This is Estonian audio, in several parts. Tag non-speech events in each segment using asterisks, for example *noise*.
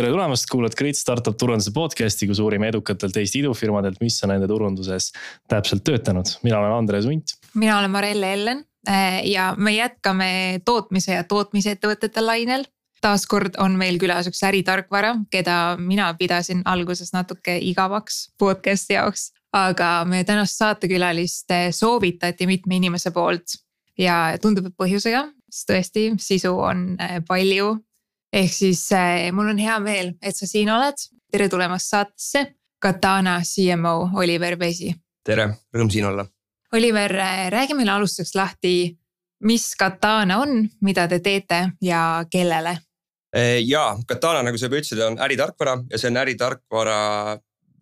tere tulemast, kuulad Grit Startup turunduse podcast'i, kus uurime edukatelt Eesti idufirmadelt, mis on nende turunduses täpselt töötanud. mina olen Andres Unt. mina olen Marelle Ellen eh, ja me jätkame tootmise ja tootmisettevõtete lainel. taaskord on meil külas üks äritarkvara, keda mina pidasin alguses natuke igavaks podcast'i jaoks. aga meie tänast saatekülalist soovitati mitme inimese poolt ja tundub, et põhjusega, sest tõesti sisu on eh, palju ehk siis äh, mul on hea meel, et sa siin oled. tere tulemast saatesse, Katana CMO Oliver Vesi. tere, rõõm siin olla. Oliver, äh, räägi meile alustuseks lahti, mis Katana on, mida te teete ja kellele? Äh, ja Katana, nagu sa juba ütlesid, on äritarkvara ja see on äritarkvara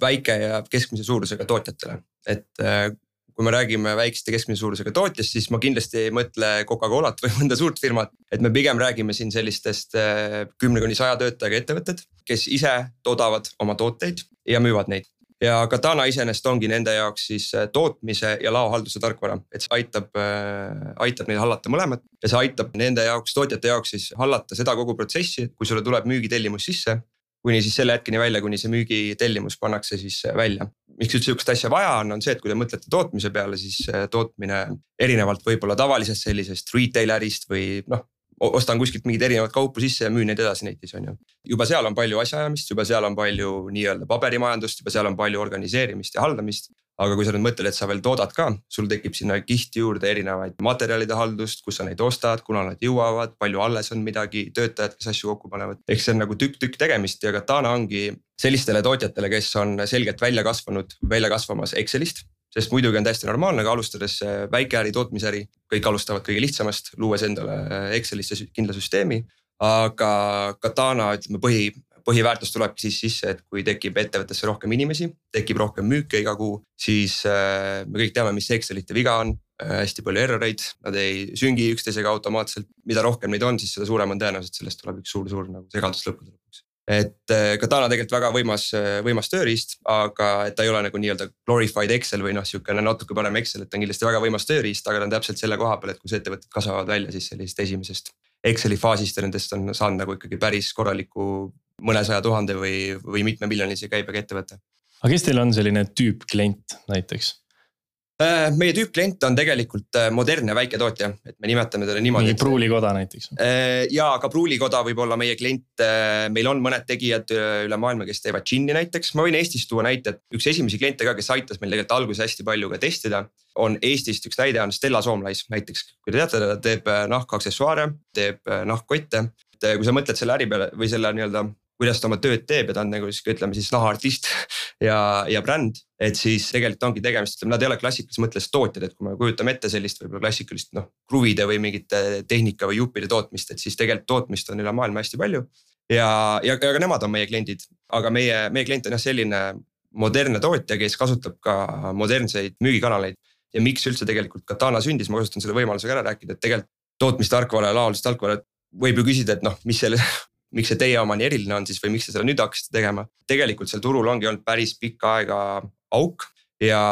väike ja keskmise suurusega tootjatele, et äh, kui me räägime väikeste keskmise suurusega tootjast, siis ma kindlasti ei mõtle Coca-Colat või *laughs* mõnda suurt firmat. et me pigem räägime siin sellistest äh, kümne kuni saja töötajaga ettevõtted, kes ise toodavad oma tooteid ja müüvad neid ja Katana iseenesest ongi nende jaoks siis äh, tootmise ja laohalduse tarkvara, et see aitab, äh, aitab neil hallata mõlemat ja see aitab nende jaoks, tootjate jaoks siis hallata seda kogu protsessi, kui sulle tuleb müügitellimus sisse kuni siis selle hetkeni välja, kuni see müügitellimus pannakse siis äh, välja. miks üldse sihukest asja vaja on, on see, et kui te mõtlete tootmise peale, siis äh, tootmine erinevalt võib-olla tavalisest sellisest retail ärist või noh ostan kuskilt mingeid erinevaid kaupu sisse ja müün neid edasi netis on ju. juba seal on palju asjaajamist, juba seal on palju nii-öelda paberimajandust, juba seal on palju organiseerimist ja haldamist aga kui sa nüüd mõtled, et sa veel toodad ka, sul tekib sinna kihti juurde erinevaid materjalide haldust, kus sa neid ostad, kuna nad jõuavad, palju alles on midagi, töötajad, kes asju kokku panevad. ehk see on nagu tükk-tükk tegemist ja Katana ongi sellistele tootjatele, kes on selgelt välja kasvanud, välja kasvamas Excelist. sest muidugi on täiesti normaalne, aga alustades väikeäri, tootmisäri, kõik alustavad kõige lihtsamast, luues endale Excelisse kindla süsteemi aga Katana ütleme põhi, põhiväärtus tulebki siis sisse, et kui tekib ettevõttesse rohkem inimesi, tekib rohkem müüke iga kuu, siis äh, me kõik teame, mis Excelite viga on äh,. hästi palju error eid, nad ei süngi üksteisega automaatselt, mida rohkem neid on, siis seda suurem on tõenäosus, et sellest tuleb üks suur-suur nagu segadus lõppude lõpuks et äh, Katana tegelikult väga võimas, võimas tööriist, aga et ta ei ole nagu nii-öelda glorified Excel või noh, sihukene natuke parem Excel, et ta on kindlasti väga võimas tööriist, aga ta on täpselt selle koha peal, et kus ettevõtted kasvavad välja siis sellisest esimesest Exceli faasist ja nendest on saanud nagu ikkagi päris korraliku mõnesaja tuhande või, või mitmemiljonilise käibega ettevõte. aga kes teil on selline tüüpklient näiteks? Äh, meie tüüpklient on tegelikult äh, modernne väiketootja, et me nimetame teda niimoodi. mingi pruulikoda näiteks. Äh, ja ka pruulikoda võib olla meie klient, meil on mõned tegijad üle maailma, kes teevad džinni näiteks, ma võin Eestist tuua näite, et üks esimesi kliente ka, kes aitas meil tegelikult alguses hästi palju ka testida. on Eestist üks näide on Stella Soomlais näiteks, kui te teate, ta teeb nahkaksessuaare, teeb nahkkotte. et kui sa mõtled selle äri peale või selle nii-öelda kuidas ta oma tööd teeb ja ta on nagu sihuke, ütleme siis nahaartist *laughs* ja, ja bränd. et siis tegelikult ongi tegemist, ütleme nad ei ole klassikalises mõttes tootjad, et kui me kujutame ette sellist võib-olla klassikalist noh kruvide või mingite tehnika või juppide tootmist, et siis tegelikult tootmist on üle maailma hästi palju. ja, ja, ja ka nemad on meie kliendid, aga meie, meie klient on jah selline modernne tootja, kes kasutab ka modernseid müügikanaleid. ja miks üldse tegelikult Katana sündis, ma kasutan selle võimalusega ära rääkida, et tegelikult tootmistarkvara ja laoldustarkvara võib ju küsida, et noh, mis selle *laughs* miks see teie oma nii eriline on siis või miks te seda nüüd hakkasite tegema? tegelikult seal turul ongi olnud päris pikka aega auk ja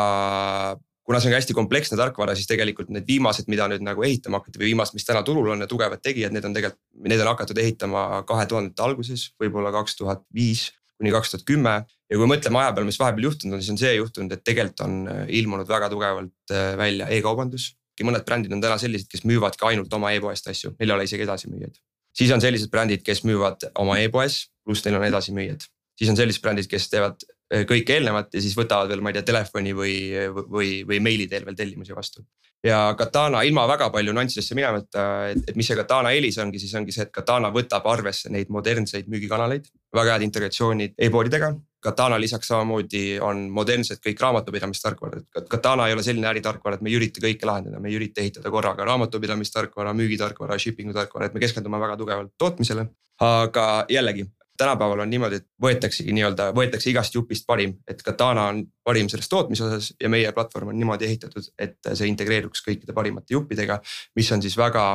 kuna see on ka hästi kompleksne tarkvara, siis tegelikult need viimased, mida nüüd nagu ehitama hakati või viimased, mis täna turul on ja tugevad tegijad, need on tegelikult, need on hakatud ehitama kahe tuhandete alguses, võib-olla kaks tuhat viis kuni kaks tuhat kümme. ja kui mõtleme aja peale, mis vahepeal juhtunud on, siis on see juhtunud, et tegelikult on äh, ilmunud väga tugevalt äh, välja e-kaubandus. mõned brändid on täna sellised, kes müüvadki ainult oma e-poest asju, neil ei ole isegi edasimüüjaid siis on sellised brändid, kes müüvad oma e-poes, pluss neil on edasimüüjad. siis on sellised brändid, kes teevad eh, kõike eelnevat ja siis võtavad veel, ma ei tea, telefoni või, või, või meili teel veel tellimusi vastu. ja Katana ilma väga palju nüanssidesse minemata, et, et mis see Katana eelis ongi, siis ongi see, et Katana võtab arvesse neid modernseid müügikanaleid. väga head integratsioonid e-poodidega Katana lisaks samamoodi on modernsed kõik raamatupidamistarkvarad, et Katana ei ole selline äritarkvara, et me ei ürita kõike lahendada, me ei ürita ehitada korraga raamatupidamistarkvara, müügitarkvara, shipping'u tarkvara, et me keskendume väga tugevalt tootmisele. aga jällegi tänapäeval on niimoodi, et võetaksegi nii-öelda, võetakse igast jupist parim, et Katana on parim selles tootmise osas ja meie platvorm on niimoodi ehitatud, et see integreeruks kõikide parimate juppidega. mis on siis väga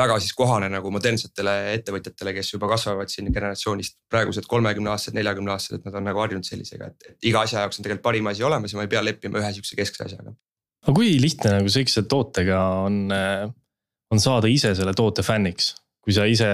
väga siis kohane nagu modernsetele ettevõtjatele, kes juba kasvavad siin generatsioonist praegused kolmekümne aastased, neljakümne aastased, et nad on nagu harjunud sellisega, et, et iga asja jaoks on tegelikult parim asi olemas ja ma ei pea leppima ühe sihukese keskse asjaga. aga kui lihtne nagu sihukese tootega on, on saada ise selle toote fänniks? kui sa ise,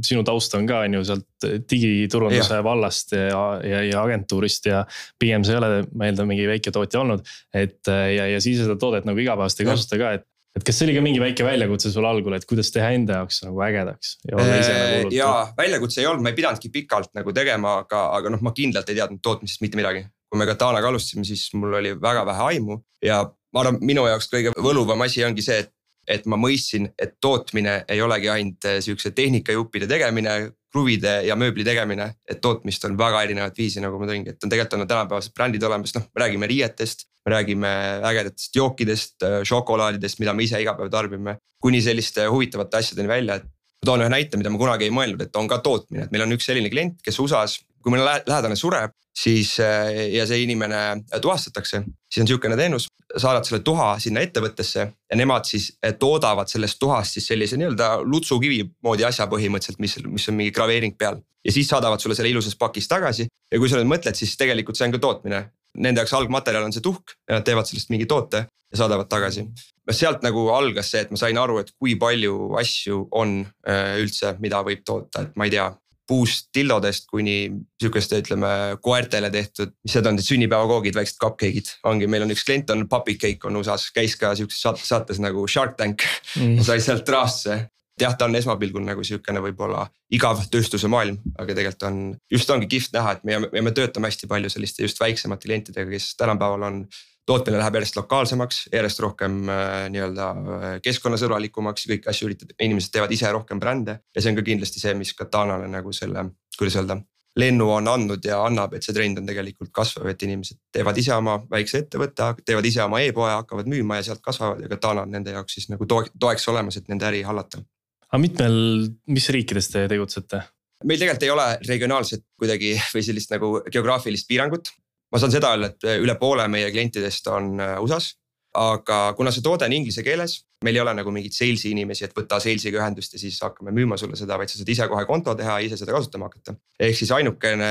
sinu taust on ka on ju sealt digiturunduse ja. vallast ja, ja, ja agentuurist ja. pigem sa ei ole, ma eeldan, mingi väiketootja olnud, et ja, ja siis seda toodet nagu igapäevaselt ei kasuta ka, et et kas see oli ka mingi väike väljakutse sul algul, et kuidas teha enda jaoks nagu ägedaks ja olla ise nagu hullult? jaa, väljakutse ei olnud, ma ei pidanudki pikalt nagu tegema, aga, aga noh, ma kindlalt ei teadnud tootmisest mitte midagi. kui me Katanaga alustasime, siis mul oli väga vähe aimu ja ma arvan, minu jaoks kõige võluvam asi ongi see, et et ma mõistsin, et tootmine ei olegi ainult eh, sihukese tehnikajuppide tegemine, kruvide ja mööbli tegemine. et tootmist on väga erinevat viisi, nagu ma tõingi, et on tegelikult on tänapäevased brändid olemas, noh, me räägime riietest. me räägime ägedatest jookidest, eh, šokolaadidest, mida me ise iga päev tarbime, kuni selliste huvitavate asjadeni välja, et ma toon ühe näite, mida ma kunagi ei mõelnud, et on ka tootmine, et meil on üks selline klient, kes USA-s kui mõne lähedane sureb, siis äh, ja see inimene tuvastatakse, siis on sihukene teenus, saadad selle tuha sinna ettevõttesse ja nemad siis äh, toodavad sellest tuhast siis sellise nii-öelda lutsukivi moodi asja põhimõtteliselt, mis, mis on mingi graveering peal. ja siis saadavad sulle selle ilusas pakis tagasi ja kui sa nüüd mõtled, siis tegelikult see on ka tootmine. Nende jaoks algmaterjal on see tuhk ja nad teevad sellest mingi toote ja saadavad tagasi. sealt nagu algas see, et ma sain aru, et kui palju asju on äh, üldse, mida võib toota, et ma ei tea, puust tildodest kuni sihukeste, ütleme koertele tehtud, mis need on, need sünnipäevakoogid, väiksed cupcake'id. ongi, meil on üks klient on Puppy Cake on USA-s, käis ka sihukeses saates, saates nagu Shark Tank mm. sai sealt rahasse jah, ta on esmapilgul nagu sihukene võib-olla igav tööstuse maailm, aga tegelikult on, just ongi kihvt näha, et me, me töötame hästi palju selliste just väiksemate klientidega, kes tänapäeval on tootmine läheb järjest lokaalsemaks, järjest rohkem äh, nii-öelda äh, keskkonnasõbralikumaks kõiki asju üritab, inimesed teevad ise rohkem brände. ja see on ka kindlasti see, mis Katanale nagu selle, kuidas öelda, lennu on andnud ja annab, et see trend on tegelikult kasvav, et inimesed teevad ise oma väikse ettevõtte, teevad ise oma e-poe, hakkavad müüma ja sealt kasvavad ja Katana on nende jaoks siis nagu toeks olemas, et nende äri hallata. aga mitmel, mis riikides te tegutsete? meil tegelikult ei ole regionaalset kuidagi või sellist nagu geograafilist piirangut, ma saan seda öelda, et äh, üle poole meie klientidest on äh, USA-s. aga kuna see toode on inglise keeles, meil ei ole nagu mingit sales'i inimesi, et võta sales'iga ühendust ja siis hakkame müüma sulle seda, vaid sa saad ise kohe konto teha ja ise seda kasutama hakata. ehk siis ainukene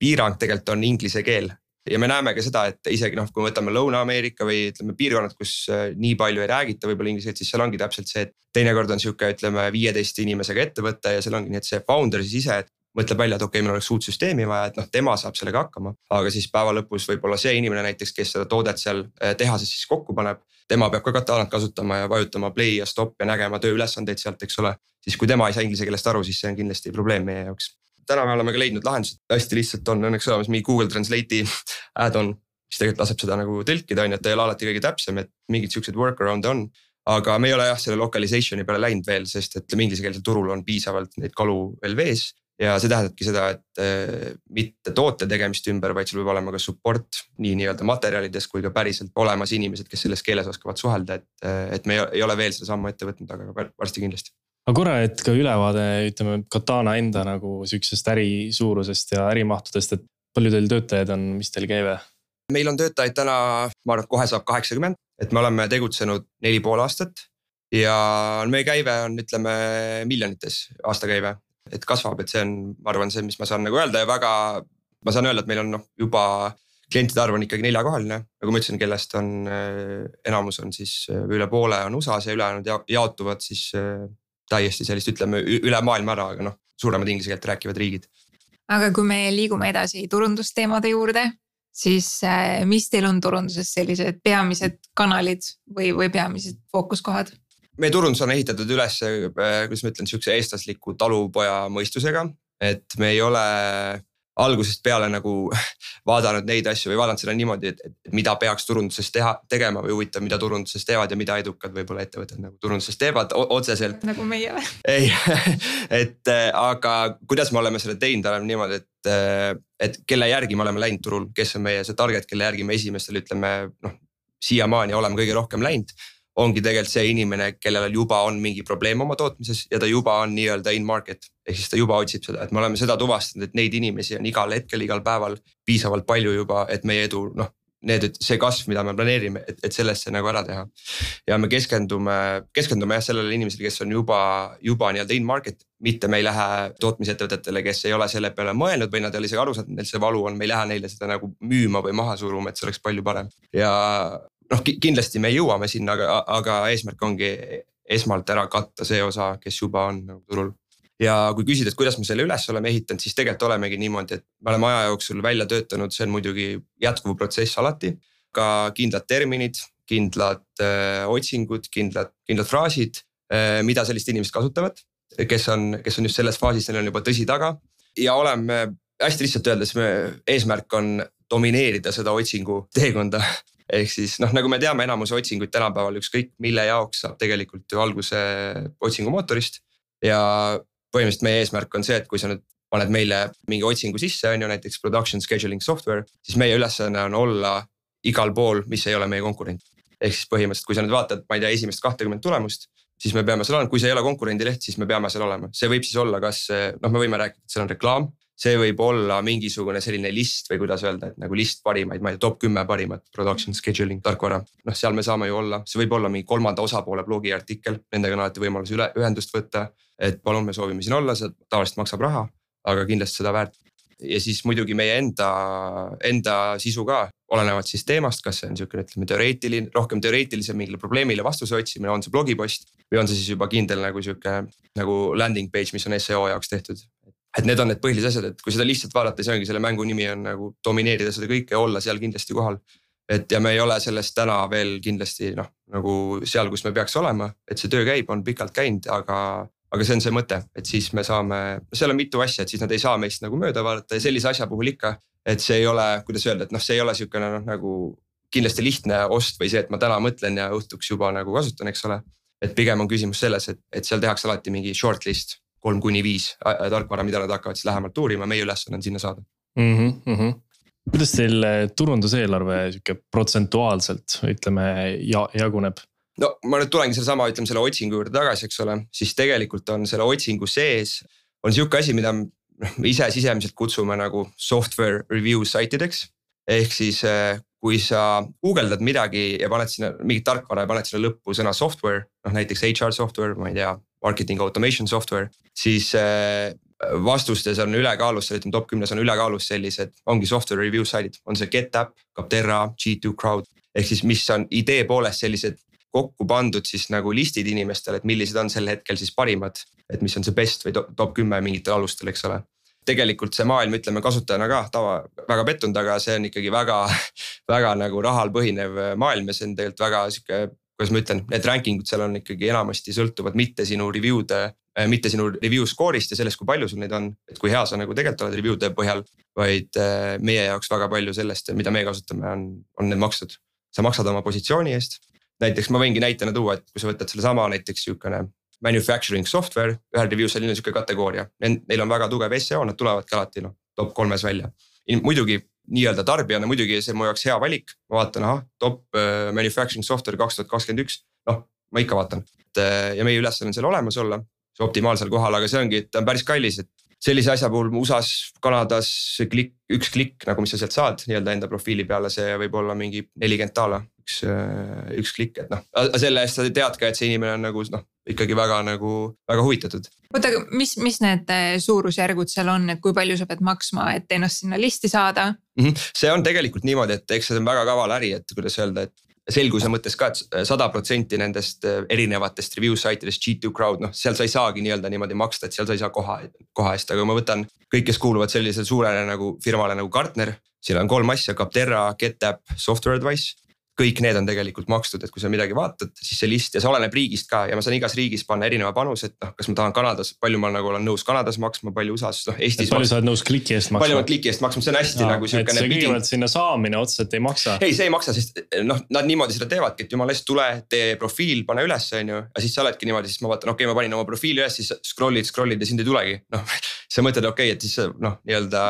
piirang tegelikult on inglise keel ja me näeme ka seda, et isegi noh, kui me võtame Lõuna-Ameerika või ütleme piirkonnad, kus äh, nii palju ei räägita võib-olla inglise keelt, siis seal ongi täpselt see, et teinekord on sihuke, ütleme viieteist inimesega ettevõte ja seal ongi nii, et see founder siis ise, et mõtleb välja, et okei okay,, meil oleks uut süsteemi vaja, et noh, tema saab sellega hakkama. aga siis päeva lõpus võib-olla see inimene näiteks, kes seda toodet seal eh, tehases siis kokku paneb. tema peab ka Katalanat kasutama ja vajutama play ja stop ja nägema tööülesandeid sealt, eks ole. siis kui tema ei saa inglise keelest aru, siis see on kindlasti probleem meie jaoks. täna me oleme ka leidnud lahendused, hästi lihtsalt on õnneks olemas mingi Google Translate'i *laughs* add-on mis tegelikult laseb seda nagu tõlkida, on ju, et ta ei ole alati kõige täpsem, et mingid siuksed workaround'e on. aga me ei ole jah selle localization'i peale läinud veel, sest et inglisekeelsel turul on piisavalt neid kalu veel vees ja see tähendabki seda, et äh, mitte toote tegemist ümber, vaid sul peab olema ka support nii nii-öelda materjalides kui ka päriselt olemas inimesed, kes selles keeles oskavad suhelda, et, äh, et me ei ole veel seda sammu ette võtnud, aga varsti kindlasti. aga korra, et ka ülevaade, ütleme Katana enda nagu sihukesest äri suurusest ja ärimahtudest, et palju teil töötajaid on, mis teil käive? meil on töötajaid täna, ma arvan, et kohe saab kaheksakümmend, et me oleme tegutsenud neli pool aastat ja meie käive on, ütleme miljonites aastakäive et kasvab, et see on, ma arvan, see, mis ma saan nagu öelda ja väga, ma saan öelda, et meil on noh, juba klientide arv on ikkagi neljakohaline, nagu ma ütlesin, kellest on äh, enamus on siis äh, üle poole on USA-s ja ülejäänud jaotuvad siis äh, täiesti sellist, ütleme üle maailma ära, aga noh, suuremad inglise keelt rääkivad riigid. aga kui me liigume edasi turundusteemade juurde, siis mis teil on turunduses sellised peamised kanalid või, või peamised fookuskohad? Meie turundus on ehitatud üles, äh, kuidas ma ütlen, sihukese eestlasliku talupoja mõistusega, et me ei ole algusest peale nagu *laughs* vaadanud neid asju või vaadanud seda niimoodi, et, et mida peaks turunduses teha, tegema või huvitav, mida turunduses teevad ja mida edukad võib-olla ettevõtted nagu turunduses teevad otseselt. nagu meie või? *laughs* ei *laughs* et äh, aga kuidas me oleme selle teinud, oleme niimoodi, et, äh, et kelle järgi me oleme läinud turul, kes on meie see target, kelle järgi me esimestel ütleme noh siiamaani oleme kõige rohkem läinud ongi tegelikult see inimene, kellel juba on mingi probleem oma tootmises ja ta juba on nii-öelda in market. ehk siis ta juba otsib seda, et me oleme seda tuvastanud, et neid inimesi on igal hetkel, igal päeval piisavalt palju juba, et meie edu noh need, see kasv, mida me planeerime, et, et sellest see nagu ära teha. ja me keskendume, keskendume jah sellele inimesele, kes on juba, juba nii-öelda in market. mitte me ei lähe tootmisettevõtetele, kes ei ole selle peale mõelnud või nad ei ole isegi aru saanud, et neil see valu on, me ei lähe neile seda nagu müüma või maha suruma, et see oleks palju parem. ja noh, kindlasti me jõuame sinna, aga, aga eesmärk ongi esmalt ära katta see osa, kes juba on nagu turul ja kui küsida, et kuidas me selle üles oleme ehitanud, siis tegelikult olemegi niimoodi, et me oleme aja jooksul välja töötanud, see on muidugi jätkuv protsess alati. ka kindlad terminid, kindlad äh, otsingud, kindlad, kindlad fraasid äh,, mida sellised inimesed kasutavad. kes on, kes on just selles faasis, neil on juba tõsi taga ja oleme hästi lihtsalt öeldes, me eesmärk on domineerida seda otsingu teekonda ehk siis noh, nagu me teame, enamus otsinguid tänapäeval ükskõik mille jaoks saab tegelikult ju alguse otsingumootorist. ja põhimõtteliselt meie eesmärk on see, et kui sa nüüd paned meile mingi otsingu sisse, on ju näiteks production scheduling software, siis meie ülesanne on olla igal pool, mis ei ole meie konkurent. ehk siis põhimõtteliselt, kui sa nüüd vaatad, ma ei tea, esimest kahtekümmet tulemust, siis me peame seal olema, kui see ei ole konkurendi leht, siis me peame seal olema, see võib siis olla, kas noh, me võime rääkida, et seal on reklaam. See võib olla mingisugune selline list või kuidas öelda, et nagu list parimaid, ma ei tea, top kümme parimat production scheduling tarkvara. noh, seal me saame ju olla, see võib olla mingi kolmanda osapoole blogiartikkel, nendega on alati võimalus üle ühendust võtta et palun, me soovime siin olla, see tavaliselt maksab raha, aga kindlasti seda väärt. ja siis muidugi meie enda, enda sisu ka, olenevalt siis teemast, kas see on sihukene, ütleme teoreetiline, rohkem teoreetilisem mingile probleemile vastuse otsimine, on see blogipost. või on see siis juba kindel nagu sihuke nagu landing page, mis on seo jaoks tehtud. Et need on need põhilised asjad, et kui seda lihtsalt vaadata, siis ongi selle mängu nimi on nagu domineerida seda kõike ja olla seal kindlasti kohal et ja me ei ole sellest täna veel kindlasti noh, nagu seal, kus me peaks olema, et see töö käib, on pikalt käinud, aga, aga see on see mõte, et siis me saame, seal on mitu asja, et siis nad ei saa meist nagu mööda vaadata ja sellise asja puhul ikka. et see ei ole, kuidas öelda, et noh, see ei ole sihukene noh, nagu kindlasti lihtne ost või see, et ma täna mõtlen ja õhtuks juba nagu kasutan, eks ole. et pigem on küsimus selles, et, et seal tehakse alati mingi shortlist, kolm kuni viis tarkvara, mida nad hakkavad siis lähemalt uurima, meie ülesanne on sinna saada mm. -hmm, mm -hmm kuidas teil turunduseelarve sihuke protsentuaalselt ütleme ja jaguneb? no ma nüüd tulengi sellesama, ütleme selle otsingu juurde tagasi, eks ole, siis tegelikult on selle otsingu sees on sihuke asi, mida noh, ise sisemiselt kutsume nagu software review site ideks. ehk siis kui sa guugeldad midagi ja paned sinna mingit tarkvara ja paned sinna lõppu sõna software, noh näiteks HR software, ma ei tea, marketing automation software, siis eh, vastustes on ülekaalus, ütleme top kümnes on ülekaalus sellised, ongi software review site'id, on see GetApp, Capterra, G2 Crowd. ehk siis, mis on idee poolest sellised kokku pandud siis nagu listid inimestele, et millised on sel hetkel siis parimad. et mis on see best või top kümme mingitel alustel, eks ole. tegelikult see maailm, ütleme kasutajana ka tava, väga pettunud, aga see on ikkagi väga, *laughs* väga nagu rahal põhinev maailm ja see on tegelikult väga sihuke kuidas ma ütlen, need ranking ud seal on ikkagi enamasti sõltuvad mitte sinu review'de, mitte sinu review score'ist ja sellest, kui palju sul neid on, et kui hea sa nagu tegelikult oled review'de põhjal. vaid äh, meie jaoks väga palju sellest, mida me kasutame, on, on need makstud. sa maksad oma positsiooni eest, näiteks ma võingi näitena tuua, et kui sa võtad sellesama näiteks sihukene manufacturing software, ühel review's on sihuke kategooria, neil on väga tugev seo, nad tulevadki alati noh, top kolmes välja. muidugi nii-öelda tarbijana muidugi see mu jaoks hea valik, ma vaatan, ahah, top uh, manufacturing software kaks tuhat kakskümmend üks, noh, ma ikka vaatan. et uh, ja meie ülesanne on seal olemas olla, optimaalsel kohal, aga see ongi, et ta on päris kallis, et sellise asja puhul USA-s, Kanadas klikk, üks klikk nagu, mis sa sealt saad nii-öelda enda profiili peale, see võib olla mingi nelikümmend daala üks, üks klikk, et noh, selle eest sa tead ka, et see inimene on nagu noh, ikkagi väga nagu väga huvitatud. oota, aga mis, mis need äh, suurusjärgud seal on, et kui palju sa pead maksma, et ennast sinna listi saada mm? -hmm. see on tegelikult niimoodi, et eks see on väga kaval äri, et kuidas öelda, et selguse mõttes ka, et sada protsenti nendest äh, erinevatest review site idest, G2 Crowd, noh, seal sa ei saagi nii-öelda niimoodi maksta, et seal sa ei saa koha, koha eest, aga ma võtan kõik, kes kuuluvad sellisele suurele nagu firmale nagu Gartner. siin on kolm asja, Capterra, GetApp, Software Advice kõik need on tegelikult makstud, et kui sa midagi vaatad, siis see list ja see oleneb riigist ka ja ma saan igas riigis panna erineva panuse, et noh, kas ma tahan Kanadas, palju ma nagu olen nõus Kanadas maksma, palju USA-s, noh Eestis. palju sa oled nõus kliki eest maksma? palju ma kliki eest maksma, see on hästi no, nagu siukene. kõigepealt sinna saamine otseselt ei maksa. ei, see ei maksa, sest noh, nad niimoodi seda teevadki, et jumala eest, tule, tee profiil, pane üles, on ju. ja siis sa oledki niimoodi, siis ma vaatan, okei okay,, ma panin oma profiili üles, siis scroll'id, scroll'id ja sind ei tulegi, noh *laughs* sa mõtled, okei okay,, et siis noh, nii-öelda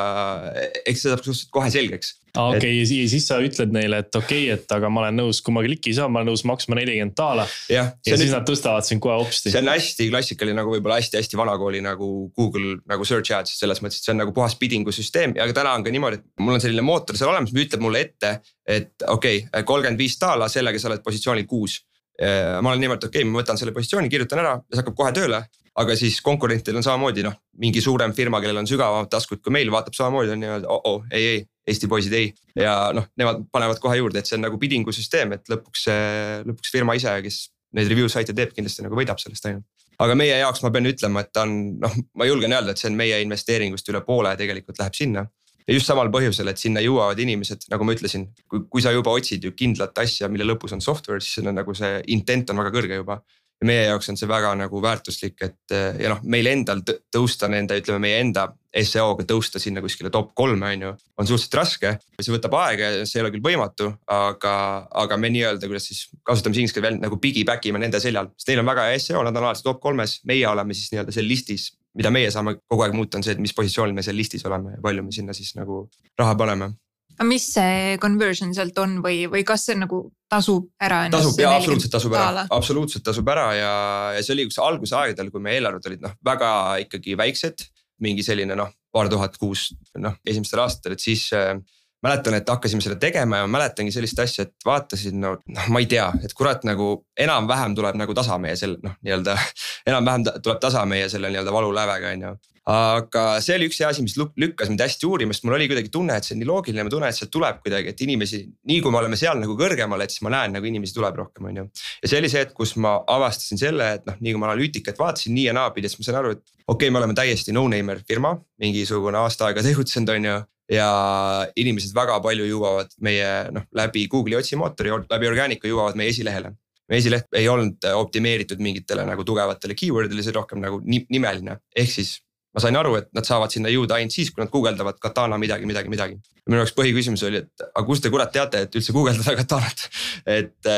eks see saab suhteliselt kohe selgeks aa okei okay, et... ja siis sa ütled neile, et okei okay,, et aga ma olen nõus, kui ma kliki saan, ma olen nõus maksma nelikümmend daala. ja, ja siis nüüd... nad tõstavad sind kohe hopsti. see on hästi klassikaline nagu võib-olla hästi-hästi vanakooli nagu Google nagu search ads selles mõttes, et see on nagu puhas bidding'u süsteem ja täna on ka niimoodi, et mul on selline mootor seal olemas, ütleb mulle ette, et okei okay,, kolmkümmend viis daala, sellega sa oled positsioonil kuus ma olen niimoodi, okei okay,, ma võtan selle positsiooni, kirjutan ära ja see hakkab kohe tööle. Aga siis konkurentidel on samamoodi noh, mingi suurem firma, kellel on sügavamad taskud kui meil, vaatab samamoodi on nii-öelda oh-oh, ei, ei, Eesti poisid ei. ja noh, nemad panevad kohe juurde, et see on nagu bidding'u süsteem, et lõpuks, lõpuks firma ise, kes neid review saite teeb, kindlasti nagu võidab sellest on ju. aga meie jaoks ma pean ütlema, et ta on noh, ma julgen öelda, et see on meie investeeringust üle poole tegelikult läheb sinna ja just samal põhjusel, et sinna jõuavad inimesed, nagu ma ütlesin, kui, kui sa juba otsid ju kindlat asja, mille lõpus on software, siis selle nagu see intent on väga kõrge juba ja meie jaoks on see väga nagu väärtuslik, et ja noh, meil endal tõusta nende, ütleme meie enda seo-ga tõusta sinna kuskile top kolme on ju, on suhteliselt raske. see võtab aega ja see ei ole küll võimatu, aga, aga me nii-öelda, kuidas siis kasutame inglise veel nagu piggyback ime nende seljal, sest neil on väga hea seo, nad on alati top kolmes, meie oleme siis nii-öelda seal listis. mida meie saame kogu aeg muuta, on see, et mis positsioonil me seal listis oleme ja palju me sinna siis nagu raha paneme aga mis see conversion sealt on või, või kas see nagu tasub ära? tasub ja absoluutselt tasub ära, absoluutselt tasub ära ja, ja see oli üks algusaegadel, kui meie eelarved olid noh, väga ikkagi väiksed. mingi selline noh, paar tuhat kuus noh, esimestel aastatel, et siis äh, mäletan, et hakkasime seda tegema ja mäletangi sellist asja, et vaatasin no noh, ma ei tea, et kurat nagu enam-vähem tuleb nagu tasa meie selle noh, nii-öelda *laughs* enam-vähem tuleb tasa meie selle nii-öelda valulävega on ju aga see oli üks asi, mis lükkas mind hästi uurima, sest mul oli kuidagi tunne, et see on nii loogiline, ma tunnen, et sealt tuleb kuidagi, et inimesi, nii kui me oleme seal nagu kõrgemal, et siis ma näen nagu inimesi tuleb rohkem, on ju. ja see oli see, et kus ma avastasin selle, et noh, nii kui ma analüütikat vaatasin nii ja naapidi, siis ma sain aru, et okei okay,, me oleme täiesti no-namer firma, mingisugune aasta aega tegutsenud, on ju ja inimesed väga palju jõuavad meie noh, läbi Google'i otsimootori, läbi Organica jõuavad meie esilehele meie esileht ei olnud optimeeritud mingitele nagu tugevatele keyword idele, see rohkem nagu nimeline, ehk siis ma sain aru, et nad saavad sinna jõuda ainult siis, kui nad guugeldavad katana midagi, midagi, midagi. minu jaoks põhiküsimus oli, et aga kust te kurat teate, et üldse guugeldada katanat *laughs* et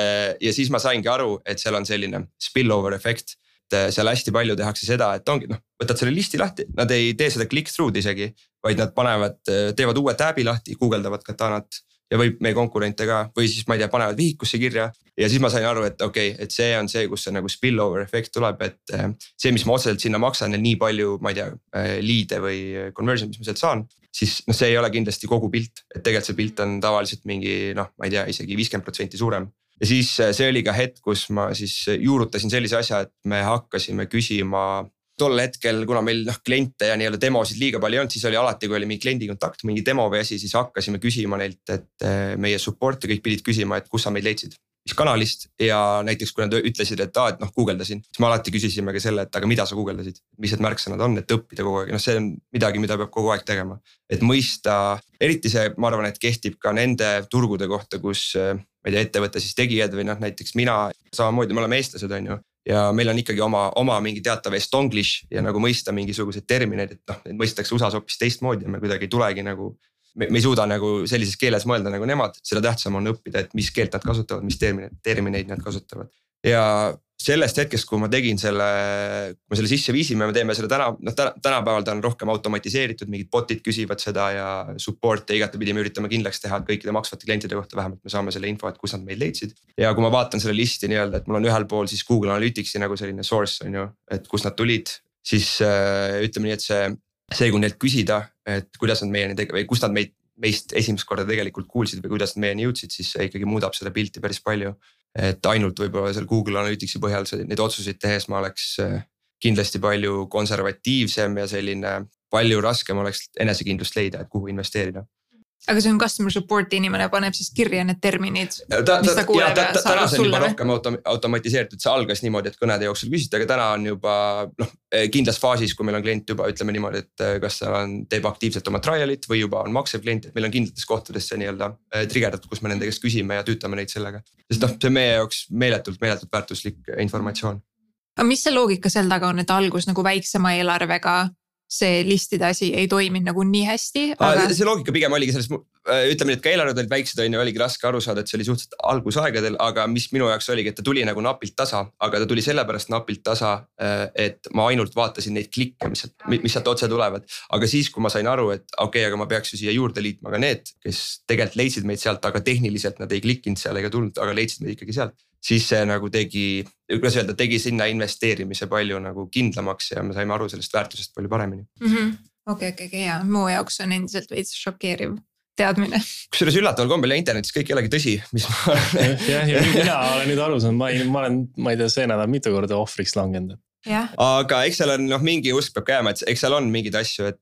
ja siis ma saingi aru, et seal on selline spillover efekt. Et äh, seal hästi palju tehakse seda, et ongi noh, võtad selle listi lahti, nad ei tee seda click through'd isegi. vaid nad panevad, äh, teevad uue tab'i lahti, guugeldavad katanat ja võib meie konkurente ka või siis ma ei tea, panevad vihikusse kirja. ja siis ma sain aru, et okei okay,, et see on see, kus see nagu spillover efekt tuleb, et eh, see, mis ma otseselt sinna maksan ja nii palju, ma ei tea, eh, lead'e või conversion, mis ma sealt saan. siis noh, see ei ole kindlasti kogu pilt, et tegelikult see pilt on tavaliselt mingi noh, ma ei tea isegi viiskümmend protsenti suurem ja siis eh, see oli ka hetk, kus ma siis juurutasin sellise asja, et me hakkasime küsima tol hetkel, kuna meil noh kliente ja nii-öelda demosid liiga palju ei olnud, siis oli alati, kui oli mingi kliendi kontakt, mingi demo või asi, siis hakkasime küsima neilt, et eh, meie support'e kõik pidid küsima, et kus sa meid leidsid. Mis kanalist ja näiteks, kui nad ütlesid, et aa, et noh guugeldasin, siis me alati küsisime ka selle, et aga mida sa guugeldasid, mis need märksõnad on, et õppida kogu aeg, noh, see on midagi, mida peab kogu aeg tegema. et mõista, eriti see, ma arvan, et kehtib ka nende turgude kohta, kus ma ei tea, ettevõtte siis tegijad või noh, näiteks mina samamoodi, me oleme eestlased, on ju ja meil on ikkagi oma, oma mingi teatav estonglish ja nagu mõista mingisuguseid termineid, et noh, neid mõistetakse USA-s hoopis teistmoodi ja me kuidagi ei tulegi nagu. Me, me ei suuda nagu sellises keeles mõelda nagu nemad, seda tähtsam on õppida, et mis keelt nad kasutavad, mis termineid, termineid nad kasutavad. ja sellest hetkest, kui ma tegin selle, kui me selle sisse viisime, me teeme selle täna, noh tänapäeval ta on rohkem automatiseeritud, mingid bot'id küsivad seda ja support'e igatepidi me üritame kindlaks teha, et kõikide maksvate klientide kohta vähemalt me saame selle info, et kus nad meid leidsid. ja kui ma vaatan selle listi nii-öelda, et mul on ühel pool siis Google Analyticsi nagu selline source on ju, et kust nad tulid, siis äh, ütleme nii, et see, see, kui neilt küsida, et kuidas nad meieni tege- või kust nad meid meist esimest korda tegelikult kuulsid või kuidas nad meieni jõudsid, siis see ikkagi muudab seda pilti päris palju. Et ainult võib-olla seal Google Analyticsi põhjal neid otsuseid tehes ma oleks äh, kindlasti palju konservatiivsem ja selline palju raskem oleks enesekindlust leida, et kuhu investeerida aga see on customer support'i inimene paneb siis kirja need terminid. ta, ta, ta, ta, ta, täna see on juba rohkem autom automatiseeritud, see algas niimoodi, et kõnede jooksul küsiti, aga täna on juba noh kindlas faasis, kui meil on klient juba ütleme niimoodi, et äh, kas ta on, teeb aktiivselt oma trial'it või juba on maksev klient, et meil on kindlates kohtades see nii-öelda äh, trigerdatud, kus me nende käest küsime ja tüütame neid sellega. sest noh, see on meie jaoks meeletult, meeletult väärtuslik informatsioon aga mis see loogika seal taga on, et algus nagu väiksema eelarvega see listide asi ei toiminud nagu nii hästi aga.... see loogika pigem oligi selles, ütleme nii, et ka eelarved olid väiksed, on ju, oligi raske aru saada, et see oli suhteliselt algusaegadel, aga mis minu jaoks oligi, et ta tuli nagu napilt tasa, aga ta tuli sellepärast napilt tasa. Äh, et ma ainult vaatasin neid klikke, mis sealt, mis sealt otse tulevad, aga siis, kui ma sain aru, et okei okay,, aga ma peaks ju siia juurde liitma ka need, kes tegelikult leidsid meid sealt, aga tehniliselt nad ei klikkinud seal ega tulnud, aga leidsid meid ikkagi sealt siis see nagu tegi, kuidas öelda, tegi sinna investeerimise palju nagu kindlamaks ja me saime aru sellest väärtusest palju paremini. Mhm. okei, okei, okei ja mu jaoks on endiselt veits šokeeriv teadmine. kusjuures üllataval kombel internetis kõik ei olegi tõsi, mis ma *laughs* jah, ja mina olen nüüd aru saanud, ma ei, ma olen, ma ei tea, see nädal mitu korda ohvriks langenud. aga eks seal on noh, mingi usk peab ka jääma, et eks seal on mingeid asju, et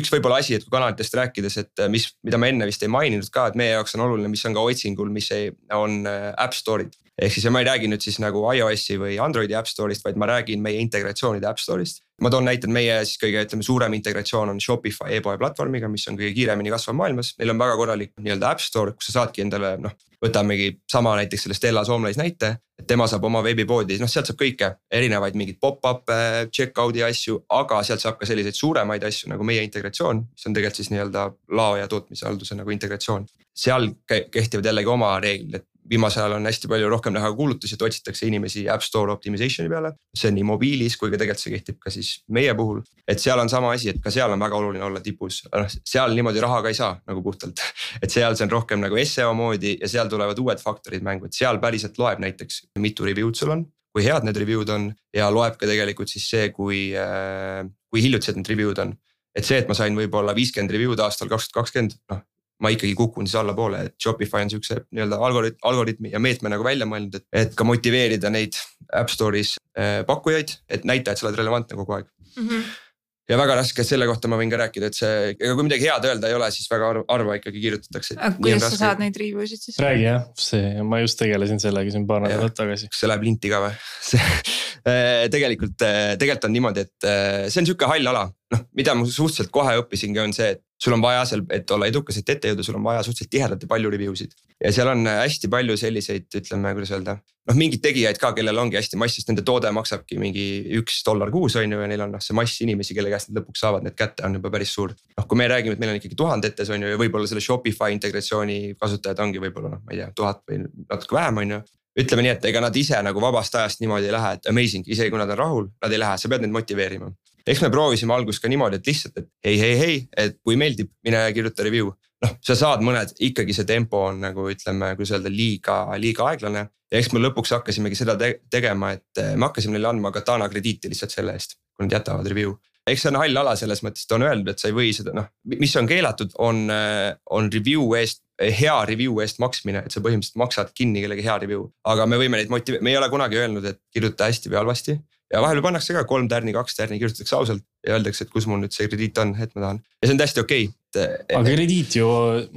üks võib-olla asi, et kui kanalitest rääkides, et mis, mida ma enne vist ei maininud ka, et meie jaoks on oluline, mis on ka otsingul, mis ei, on äh, App Store'id ehk siis ja ma ei räägi nüüd siis nagu iOS-i või Androidi App Store'ist, vaid ma räägin meie integratsioonide App Store'ist. ma toon näite, et meie siis kõige, ütleme suurem integratsioon on Shopify e-poe platvormiga, mis on kõige kiiremini kasvav maailmas. Neil on väga korralik nii-öelda App Store, kus sa saadki endale noh, võtamegi sama näiteks selle Stella Soomlais näite. et tema saab oma veebipoodi, noh sealt saab kõike, erinevaid mingeid pop-up'e, check-out'i asju, aga sealt saab ka selliseid suuremaid asju nagu meie integratsioon, mis on tegelikult siis nii-öelda lao ja tootmishalduse nagu integratsioon. seal kehtivad jällegi oma reeglid, et viimasel ajal on hästi palju rohkem näha kuulutusi, et otsitakse inimesi App Store optimization'i peale. see on nii mobiilis kui ka tegelikult see kehtib ka siis meie puhul. et seal on sama asi, et ka seal on väga oluline olla tipus, noh seal niimoodi raha ka ei saa nagu puhtalt. *laughs* et seal see on rohkem nagu seo moodi ja seal tulevad uued faktorid mängu, et seal päriselt loeb näiteks mitu review'd sul on kui head need review'd on ja loeb ka tegelikult siis see, kui, äh, kui hiljutised need review'd on. et see, et ma sain võib-olla viiskümmend review'd aastal kaks tuhat kakskümmend, noh ma ikkagi kukun siis allapoole, et Shopify on siukse nii-öelda algoritm, algoritmi ja meetme nagu välja mõelnud, et, et ka motiveerida neid App Store'is äh, pakkujaid, et näita, et sa oled relevantne kogu aeg mm. -hmm ja väga raske, selle kohta ma võin ka rääkida, et see, ega kui midagi head öelda ei ole, siis väga harva ikkagi kirjutatakse. kuidas sa saad neid review sid siis? räägi jah, see, ma just tegelesin sellega siin paar nädalat tagasi. kas see läheb linti ka või *laughs* äh, tegelikult, äh, tegelikult on niimoodi, et see on sihuke hall ala, noh, mida ma suhteliselt kohe õppisingi, on see, et sul on vaja seal, et olla edukas, et ette jõuda, sul on vaja suhteliselt tihedalt ja palju review sid. ja seal on hästi palju selliseid, ütleme, kuidas öelda, noh mingeid tegijaid ka, kellel ongi hästi mass, sest nende toode maksabki mingi üks dollar kuus on ju ja neil on noh, see mass inimesi, kelle käest nad lõpuks saavad need kätte, on juba päris suur. noh, kui me räägime, et meil on ikkagi tuhandetes on ju ja võib-olla selle Shopify integratsiooni kasutajad ongi võib-olla noh, ma ei tea, tuhat või natuke vähem, on ju ütleme nii, et ega nad ise nagu vabast ajast niimoodi ei lähe, et amazing, isegi kui nad on rahul, nad ei lähe, sa pead neid motiveerima eks me proovisime alguses ka niimoodi, et lihtsalt, et hei, hei, hei, et kui meeldib, mine kirjuta review. noh, sa saad mõned, ikkagi see tempo on nagu ütleme, kuidas öelda, liiga, liiga aeglane. ja eks me lõpuks hakkasimegi seda te tegema, et me hakkasime neile andma Katana krediiti lihtsalt selle eest, kui nad jätavad review eks see on hall ala selles mõttes, et on öeldud, et sa ei või seda noh, mis on keelatud, on, on review eest hea review eest maksmine, et sa põhimõtteliselt maksad kinni kellegi hea review. aga me võime neid motive-, me ei ole kunagi öelnud, et kirjuta hästi või halvasti ja vahel pannakse ka kolm tärni, kaks tärni, kirjutatakse ausalt ja öeldakse, et kus mul nüüd see krediit on, et ma tahan ja see on täiesti okei okay.. aga krediit ju,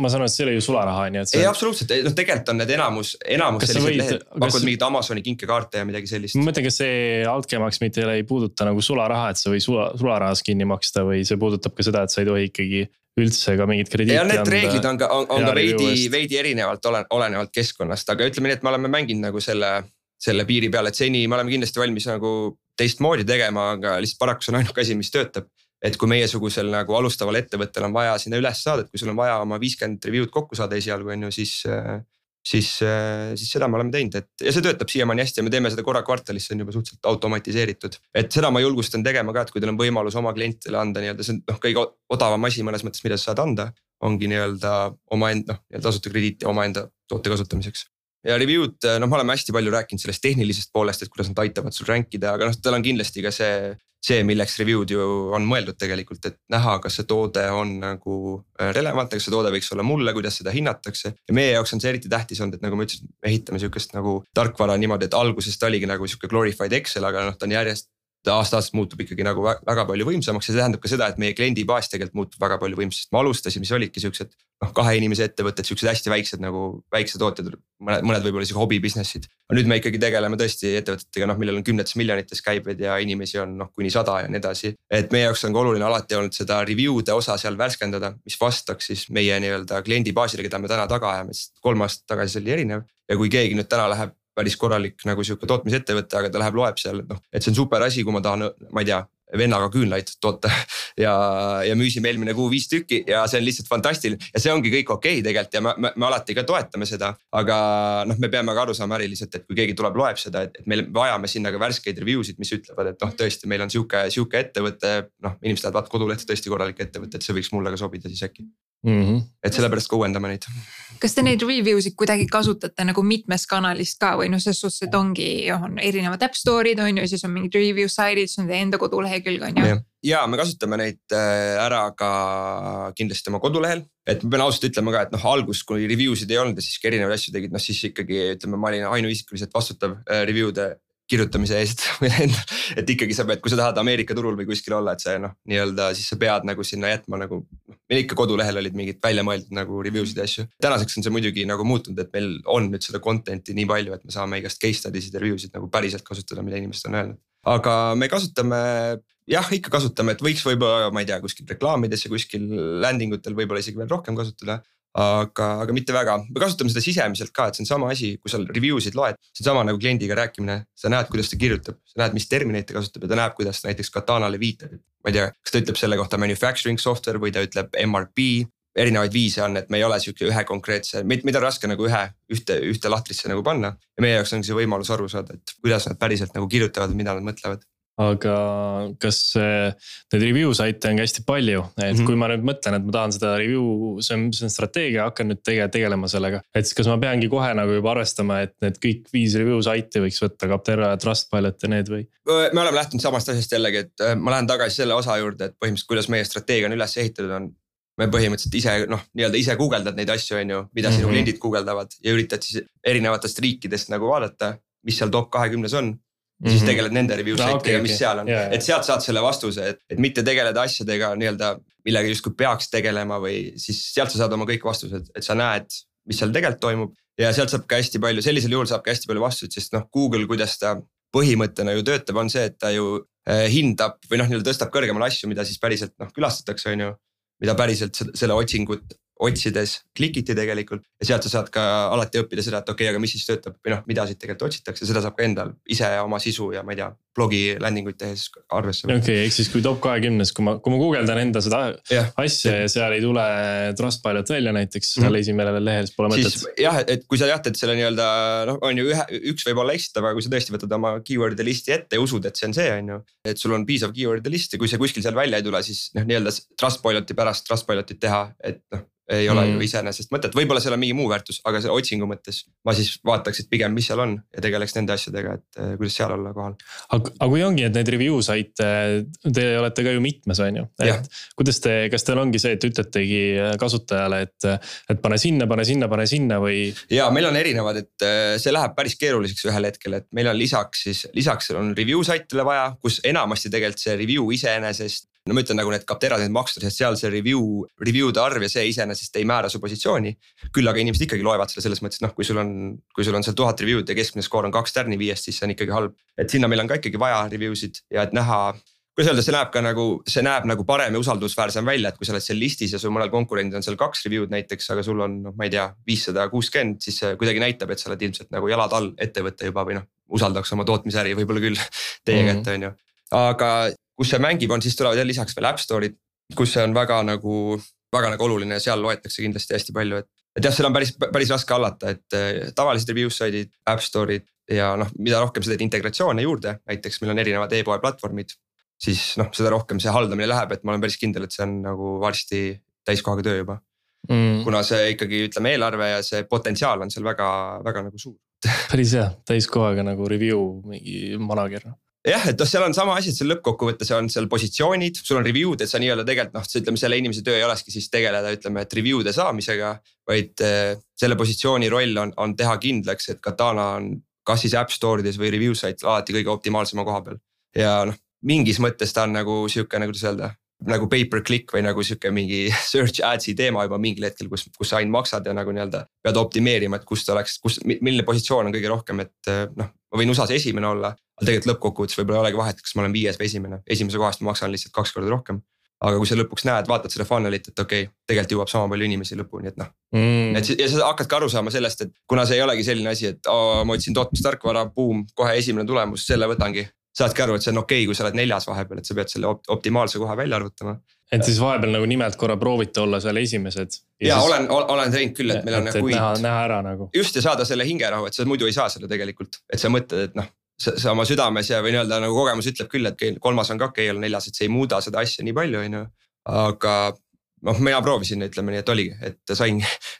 ma saan aru, et see ei ole ju sularaha on ju, et see.... ei absoluutselt, noh tegelikult on need enamus, enamus sellised võid, lehed pakuvad kas... mingit Amazoni kinkekaarte ja midagi sellist. ma mõtlen, kas see altkäemaks mitte ei puuduta nagu sularaha, et sa või sula, sularahas kinni maksta või see puudutab ka seda, et sa ei tohi ikkagi üldse ka mingit krediiti anda. need reeglid on ka, on, on ka veidi, veidi erinevalt olen, olenevalt keskkonnast, aga ütleme nii, et me oleme mänginud nagu selle selle piiri peal, et seni me oleme kindlasti valmis nagu teistmoodi tegema, aga lihtsalt paraku see on ainuke asi, mis töötab. et kui meiesugusel nagu alustaval ettevõttel on vaja sinna üles saada, et kui sul on vaja oma viiskümmend review'd kokku saada esialgu on ju, siis. siis, siis seda me oleme teinud, et ja see töötab siiamaani hästi ja me teeme seda korra kvartalis, see on juba suhteliselt automatiseeritud. et seda ma julgustan tegema ka, et kui teil on võimalus oma klientidele anda nii-öelda, see on noh, kõige odavam asi mõnes mõttes, mida sa saad anda. ongi nii-öelda omaenda, noh nii-öelda tasuta krediiti omaenda toote kasutamiseks ja review'd, noh, me oleme hästi palju rääkinud sellest tehnilisest poolest, et kuidas nad aitavad sul rank ida, aga noh, tal on kindlasti ka see. see, milleks review'd ju on mõeldud tegelikult, et näha, kas see toode on nagu äh, relevantne, kas see toode võiks olla mulle, kuidas seda hinnatakse. ja meie jaoks on see eriti tähtis olnud, et nagu ma ütlesin, ehitame sihukest nagu tarkvara niimoodi, et alguses ta oligi nagu sihuke glorified Excel, aga noh, ta on järjest aasta-aastalt muutub ikkagi nagu väga palju võimsamaks ja see tähendab ka seda, et meie kliendibaas tegelikult muutub väga palju võimsamaks, me alustasime, siis olidki siuksed. noh, kahe inimese ettevõtted, siuksed hästi väiksed nagu väiksed tootjad, mõned, mõned võib-olla isegi hobi business'id. aga nüüd me ikkagi tegeleme tõesti ettevõtetega, noh, millel on kümnetes miljonites käibed ja inimesi on noh, kuni sada ja nii edasi. et meie jaoks on ka oluline alati olnud seda review'de osa seal värskendada, mis vastaks siis meie nii-öelda kliendibaasile, keda me täna taga ajame, sest kolm aastat tagasi see oli erinev. ja kui keegi nüüd täna läheb päris korralik nagu sihuke tootmisettevõte, aga ta läheb, loeb seal, noh, et see on super asi, kui ma tahan, ma ei tea vennaga küünlaid toota *laughs* ja, ja müüsime eelmine kuu viis tükki ja see on lihtsalt fantastiline ja see ongi kõik okei okay tegelikult ja me, me, me alati ka toetame seda. aga noh, me peame ka aru saama äriliselt, et kui keegi tuleb, loeb seda, et, et me vajame sinna ka värskeid review sid, mis ütlevad, et noh, tõesti, meil on sihuke, sihuke ettevõte. noh, inimesed lähevad kodulehte, tõesti korralik ettevõte, et see võiks mulle ka sobida siis äkki mm. -hmm. et sellepärast ka uuendame neid. kas te neid review sid kuidagi kasutate nagu mitmest kanalist ka või noh, selles suhtes, et ongi, on erinevad äpp store'id on ju, siis on mingid review side'id, siis on teie enda kodulehekülg on ju. ja me kasutame neid äh, ära ka kindlasti oma kodulehel, et ma pean ausalt ütlema ka, et noh, alguses, kui review sid ei olnud ja siiski erinevaid asju tegid, noh siis ikkagi ütleme, ma olin ainuisikuliselt vastutav äh, review'de kirjutamise eest *laughs* et ikkagi sa pead, kui sa tahad Ameerika turul või kuskil olla, et see noh, nii-öelda siis sa pead nagu sinna jätma nagu. noh, meil ikka kodulehel olid mingid välja mõeldud nagu review sid ja asju. tänaseks on see muidugi nagu muutunud, et meil on nüüd seda content'i nii palju, et me saame igast case study sid ja review sid nagu päriselt kasutada, mida inimesed on öelnud. aga me kasutame jah, ikka kasutame, et võiks võib-olla, ma ei tea, kuskil reklaamides ja kuskil landing utel võib-olla isegi veel rohkem kasutada aga, aga mitte väga, me kasutame seda sisemiselt ka, et see on sama asi, kui sa review sid loed, see on sama nagu kliendiga rääkimine. sa näed, kuidas ta kirjutab, sa näed, mis termineid ta kasutab ja ta näeb, kuidas näiteks Katanale viitab. ma ei tea, kas ta ütleb selle kohta manufacturing software või ta ütleb MRP. erinevaid viise on, et me ei ole sihuke ühe konkreetse, mida on raske nagu ühe, ühte, ühte lahtrisse nagu panna. ja meie jaoks ongi see võimalus aru saada, et kuidas nad päriselt nagu kirjutavad, mida nad mõtlevad aga kas neid review saite on ka hästi palju, et mm -hmm. kui ma nüüd mõtlen, et ma tahan seda review, see on, see on strateegia, hakkan nüüd tege, tegelema sellega. et siis kas ma peangi kohe nagu juba arvestama, et need kõik viis review saiti võiks võtta, Capterra ja Trustpilot ja need või? me oleme lähtunud samast asjast jällegi, et ma lähen tagasi selle osa juurde, et põhimõtteliselt, kuidas meie strateegia on üles ehitatud, on me põhimõtteliselt ise noh, nii-öelda ise guugeldad neid asju, on ju, mida mm -hmm. sinu mhm. kliendid guugeldavad ja üritad siis erinevatest riikidest nagu vaadata, mis seal top kahekümnes on ja siis mhm. tegeled nende review site idega okay,, mis okay. seal on yeah,, yeah. et sealt saad selle vastuse, et, et mitte tegeleda asjadega nii-öelda, millega justkui peaks tegelema või siis sealt sa saad oma kõik vastused, et sa näed, mis seal tegelikult toimub. ja sealt saab ka hästi palju, sellisel juhul saab ka hästi palju vastuseid, sest noh, Google, kuidas ta põhimõttena ju töötab, on see, et ta ju eh, hindab või noh, nii-öelda tõstab kõrgemale asju, mida siis päriselt noh külastatakse, on ju. mida päriselt selle otsingut otsides klikiti tegelikult ja sealt sa saad ka alati õppida seda, et okei okay,, aga mis siis töötab või noh, mida siit tegelikult otsitakse, seda saab ka endal ise oma sisu ja ma ei tea, blogi landing uid tehes arvesse võtta. okei okay,, ehk siis kui top kahekümnes, kui ma, kui ma guugeldan enda seda yeah. asja ja seal ei tule Trustpilot välja näiteks mm -hmm. seal esimesel lehel, siis pole mõtet. jah, et kui sa teed selle nii-öelda noh, on ju ühe, üks võib olla eksitav, aga kui sa tõesti võtad oma keyword'ide listi ette ja usud, et see on see, on ju. et sul on piisav keyword'ide list ja kui see kuskil seal välja ei tule, siis noh, nii-öelda Trustpiloti pärast Trustpilotit teha, et noh ei ole mm. ju iseenesest mõtet, võib-olla seal on mingi muu väärtus, aga selle otsingu mõttes ma siis vaataks, et pigem, mis seal on ja tegeleks nende asjadega, et eh, kuidas seal olla kohal. aga, aga kui ongi, et neid review saite, te olete ka ju mitmes, on ju, et kuidas te, kas teil ongi see, et ütletegi kasutajale, et, et pane sinna, pane sinna, pane sinna või? ja meil on erinevad, et eh, see läheb päris keeruliseks ühel hetkel, et meil on lisaks siis, lisaks on review saitele vaja, kus enamasti tegelikult see review iseenesest no ma ütlen nagu need Capterra need maksud, sest seal see review, review'de arv ja see iseenesest ei määra su positsiooni. küll aga inimesed ikkagi loevad seda selles mõttes, et noh, kui sul on, kui sul on seal tuhat review'd ja keskmine skoor on kaks tärni viiest, siis see on ikkagi halb. et sinna meil on ka ikkagi vaja review sid ja et näha kuidas öelda, see näeb ka nagu, see näeb nagu parem ja usaldusväärsem välja, et kui sa oled seal listis ja sul mõnel konkurendil on seal kaks review'd näiteks, aga sul on noh, ma ei tea, viissada kuuskümmend, siis see kuidagi näitab, et sa oled ilmselt nagu jalad all ettevõte juba või noh. usaldaks oma tootmisäri võib-olla küll *laughs* teie mm -hmm. kätte, on ju. aga kus see mängib, on siis tulevad jälle lisaks veel App Store'id, kus see on väga nagu, väga nagu oluline ja seal loetakse kindlasti hästi palju, et. et jah, seda on päris, päris raske hallata, et eh, tavalised review site'id, App Store'id ja noh, mida rohkem sa teed integratsioone juurde, näiteks meil on erinevad e-poe platvormid. siis noh, seda rohkem see haldamine läheb, et ma olen päris kindel, et see on nagu varsti täiskohaga töö juba mm.. kuna see ikkagi ütleme, eelarve ja see potentsiaal on seal väga, väga nagu suur päris hea, täiskohaga nagu review mingi manager jah, et noh, seal on sama asi, et seal lõppkokkuvõttes on seal positsioonid, sul on review'd, et sa nii-öelda tegelikult noh, ütleme selle inimese töö ei olekski siis tegeleda, ütleme, et review'de saamisega. vaid äh, selle positsiooni roll on, on teha kindlaks, et Katana on kas siis App Store ides või review site alati kõige optimaalsema koha peal. ja noh, mingis mõttes ta on nagu sihuke, nagu kuidas öelda nagu pay per click või nagu sihuke mingi *laughs* search ads'i teema juba mingil hetkel, kus, kus sa ainult maksad ja nagu nii-öelda. pead optimeerima, et kust oleks, kus, milline positsioon on kõige rohkem, et äh, noh, ma võin USA-s esimene olla. aga tegelikult lõppkokkuvõttes võib-olla ei olegi vahet, kas ma olen viies või esimene, esimese kohast ma maksan lihtsalt kaks korda rohkem. aga kui sa lõpuks näed, vaatad seda funnel'it, et okei okay,, tegelikult jõuab sama palju inimesi lõpuni, et noh mm.. et ja sa hakkad ka aru saama sellest, et kuna see ei olegi selline asi, et oo, ma otsin tootmistarkvara, buum, kohe esimene tulemus, selle võtangi saadki aru, et see on okei okay,, kui sa oled neljas vahepeal, et sa pead selle optimaalse koha välja arvutama. et siis vahepeal nagu nimelt korra proovite olla seal esimesed. ja, ja siis... olen, olen teinud küll, et meil on kuid. näha, näha ära nagu. just ja saada selle hingerahu, et sa muidu ei saa seda tegelikult, et sa mõtled, et noh. sa, sa oma südames ja või nii-öelda nagu kogemus ütleb küll, et kolmas on ka okei okay, neljas, et see ei muuda seda asja nii palju, on ju. aga noh, mina proovisin, ütleme nii, et oligi, et sain,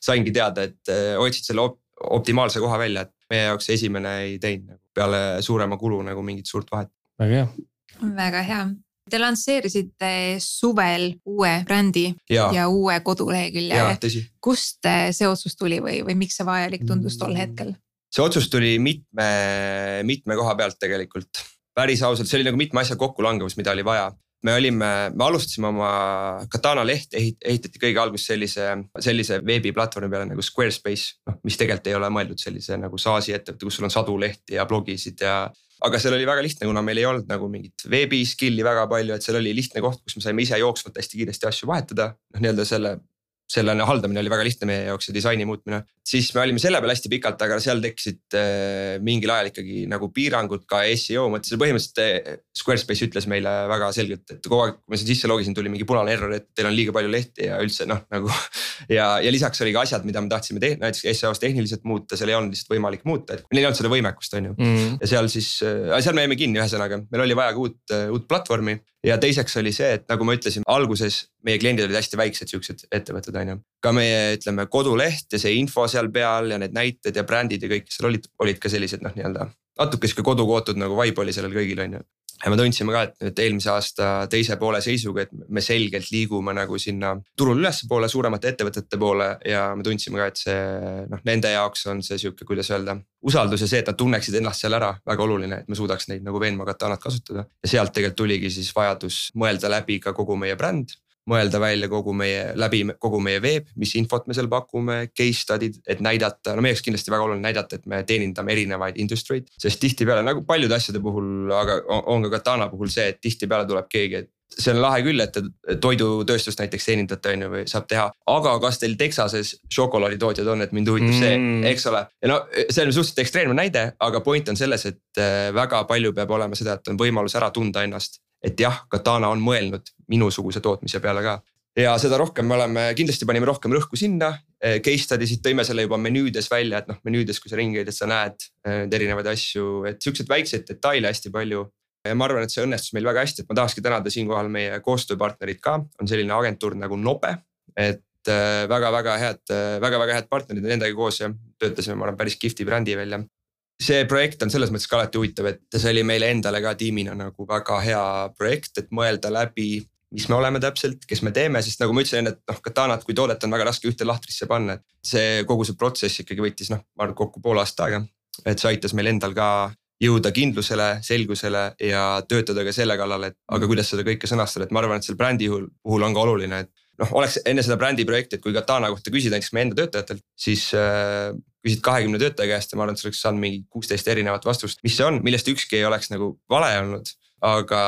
saingi teada, et äh, otsid selle op optimaalse koha välja, et meie jaoks esimene ei teinud nagu peale suurema kulu nagu mingit suurt vahet. väga hea. väga hea. Te lansseerisite suvel uue brändi ja, ja uue kodulehekülje. kust see otsus tuli või, või miks see vajalik tundus tol hetkel? see otsus tuli mitme, mitme koha pealt tegelikult. päris ausalt, see oli nagu mitme asja kokkulangevus, mida oli vaja me olime, me alustasime oma Katana lehte ehit-, ehitati kõige alguses sellise, sellise veebiplatvormi peale nagu Squarespace. noh, mis tegelikult ei ole mõeldud sellise nagu SaaS-i ettevõtte, kus sul on sadu lehti ja blogisid ja. aga seal oli väga lihtne, kuna meil ei olnud nagu mingit veebi skill'i väga palju, et seal oli lihtne koht, kus me saime ise jooksvalt hästi kiiresti asju vahetada. noh, nii-öelda selle selle haldamine oli väga lihtne meie jaoks ja disaini muutmine. siis me olime selle peal hästi pikalt, aga seal tekkisid äh, mingil ajal ikkagi nagu piirangud ka seo mõttes ja põhimõtteliselt äh, Squarespace ütles meile väga selgelt, et kogu aeg, kui ma sinna sisse logisin, tuli mingi punane error, et teil on liiga palju lehti ja üldse noh, nagu. *laughs* ja, ja lisaks oli ka asjad, mida me tahtsime te näiteks seo-s tehniliselt muuta, seal ei olnud lihtsalt võimalik muuta, et neil ei olnud seda võimekust, on ju mm. -hmm. ja seal siis äh,, seal me jäime kinni, ühesõnaga meil oli vaja ka uut, uut platvormi ja teiseks oli see, et nagu ma ütlesin, alguses meie kliendid olid hästi väiksed siuksed ettevõtted, on ju. ka meie ütleme koduleht ja see info seal peal ja need näited ja brändid ja kõik seal olid, olid ka sellised noh, nii-öelda natuke sihuke kodukootud nagu vibe oli sellel kõigil on ju ja me tundsime ka, et nüüd eelmise aasta teise poole seisuga, et me selgelt liigume nagu sinna turul ülespoole, suuremate ettevõtete poole ja me tundsime ka, et see noh, nende jaoks on see sihuke, kuidas öelda. usaldus ja see, et nad tunneksid ennast seal ära, väga oluline, et me suudaks neid nagu veenma katanat kasutada. ja sealt tegelikult tuligi siis vajadus mõelda läbi ka kogu meie bränd mõelda välja kogu meie läbi kogu meie veeb, mis infot me seal pakume, case study'd, et näidata, no meie jaoks kindlasti väga oluline näidata, et me teenindame erinevaid industry eid. sest tihtipeale nagu paljude asjade puhul, aga on ka Katana puhul see, et tihtipeale tuleb keegi, et see on lahe küll, et te toidutööstust näiteks teenindate, on ju, või saab teha. aga kas teil Texases šokolaaditootjad on, et mind huvitab see mm., eks ole. ja no see on suhteliselt ekstreemne näide, aga point on selles, et äh, väga palju peab olema seda, et on võimalus ära tunda ennast et jah, Katana on mõelnud minusuguse tootmise peale ka. ja seda rohkem me oleme, kindlasti panime rohkem rõhku sinna. Eh, case study sid tõime selle juba menüüdes välja, et noh, menüüdes, kui sa ringi käid, et sa näed eh, neid erinevaid asju, et siukseid väikseid detaile hästi palju. ja ma arvan, et see õnnestus meil väga hästi, et ma tahakski tänada siinkohal meie koostööpartnerid ka, on selline agentuur nagu Nobe. et väga-väga eh, head, väga-väga head partnerid, nendega koos töötasime, ma arvan, päris kihvti brändi välja see projekt on selles mõttes ka alati huvitav, et see oli meile endale ka tiimina nagu väga hea projekt, et mõelda läbi, mis me oleme täpselt, kes me teeme, sest nagu ma ütlesin enne, et noh, Katanat kui toodet on väga raske ühte lahtrisse panna, et see kogu see protsess ikkagi võttis noh, ma arvan kokku pool aastat aega. et see aitas meil endal ka jõuda kindlusele, selgusele ja töötada ka selle kallal, et aga kuidas seda kõike sõnastada, et ma arvan, et selle brändi puhul on ka oluline, et noh, oleks enne seda brändi projekti, et kui Katana kohta küsida näiteks meie enda töötajatelt, siis äh, küsid kahekümne töötaja käest ja ma arvan, et sa oleks saanud mingi kuusteist erinevat vastust, mis see on, millest ükski ei oleks nagu vale olnud. aga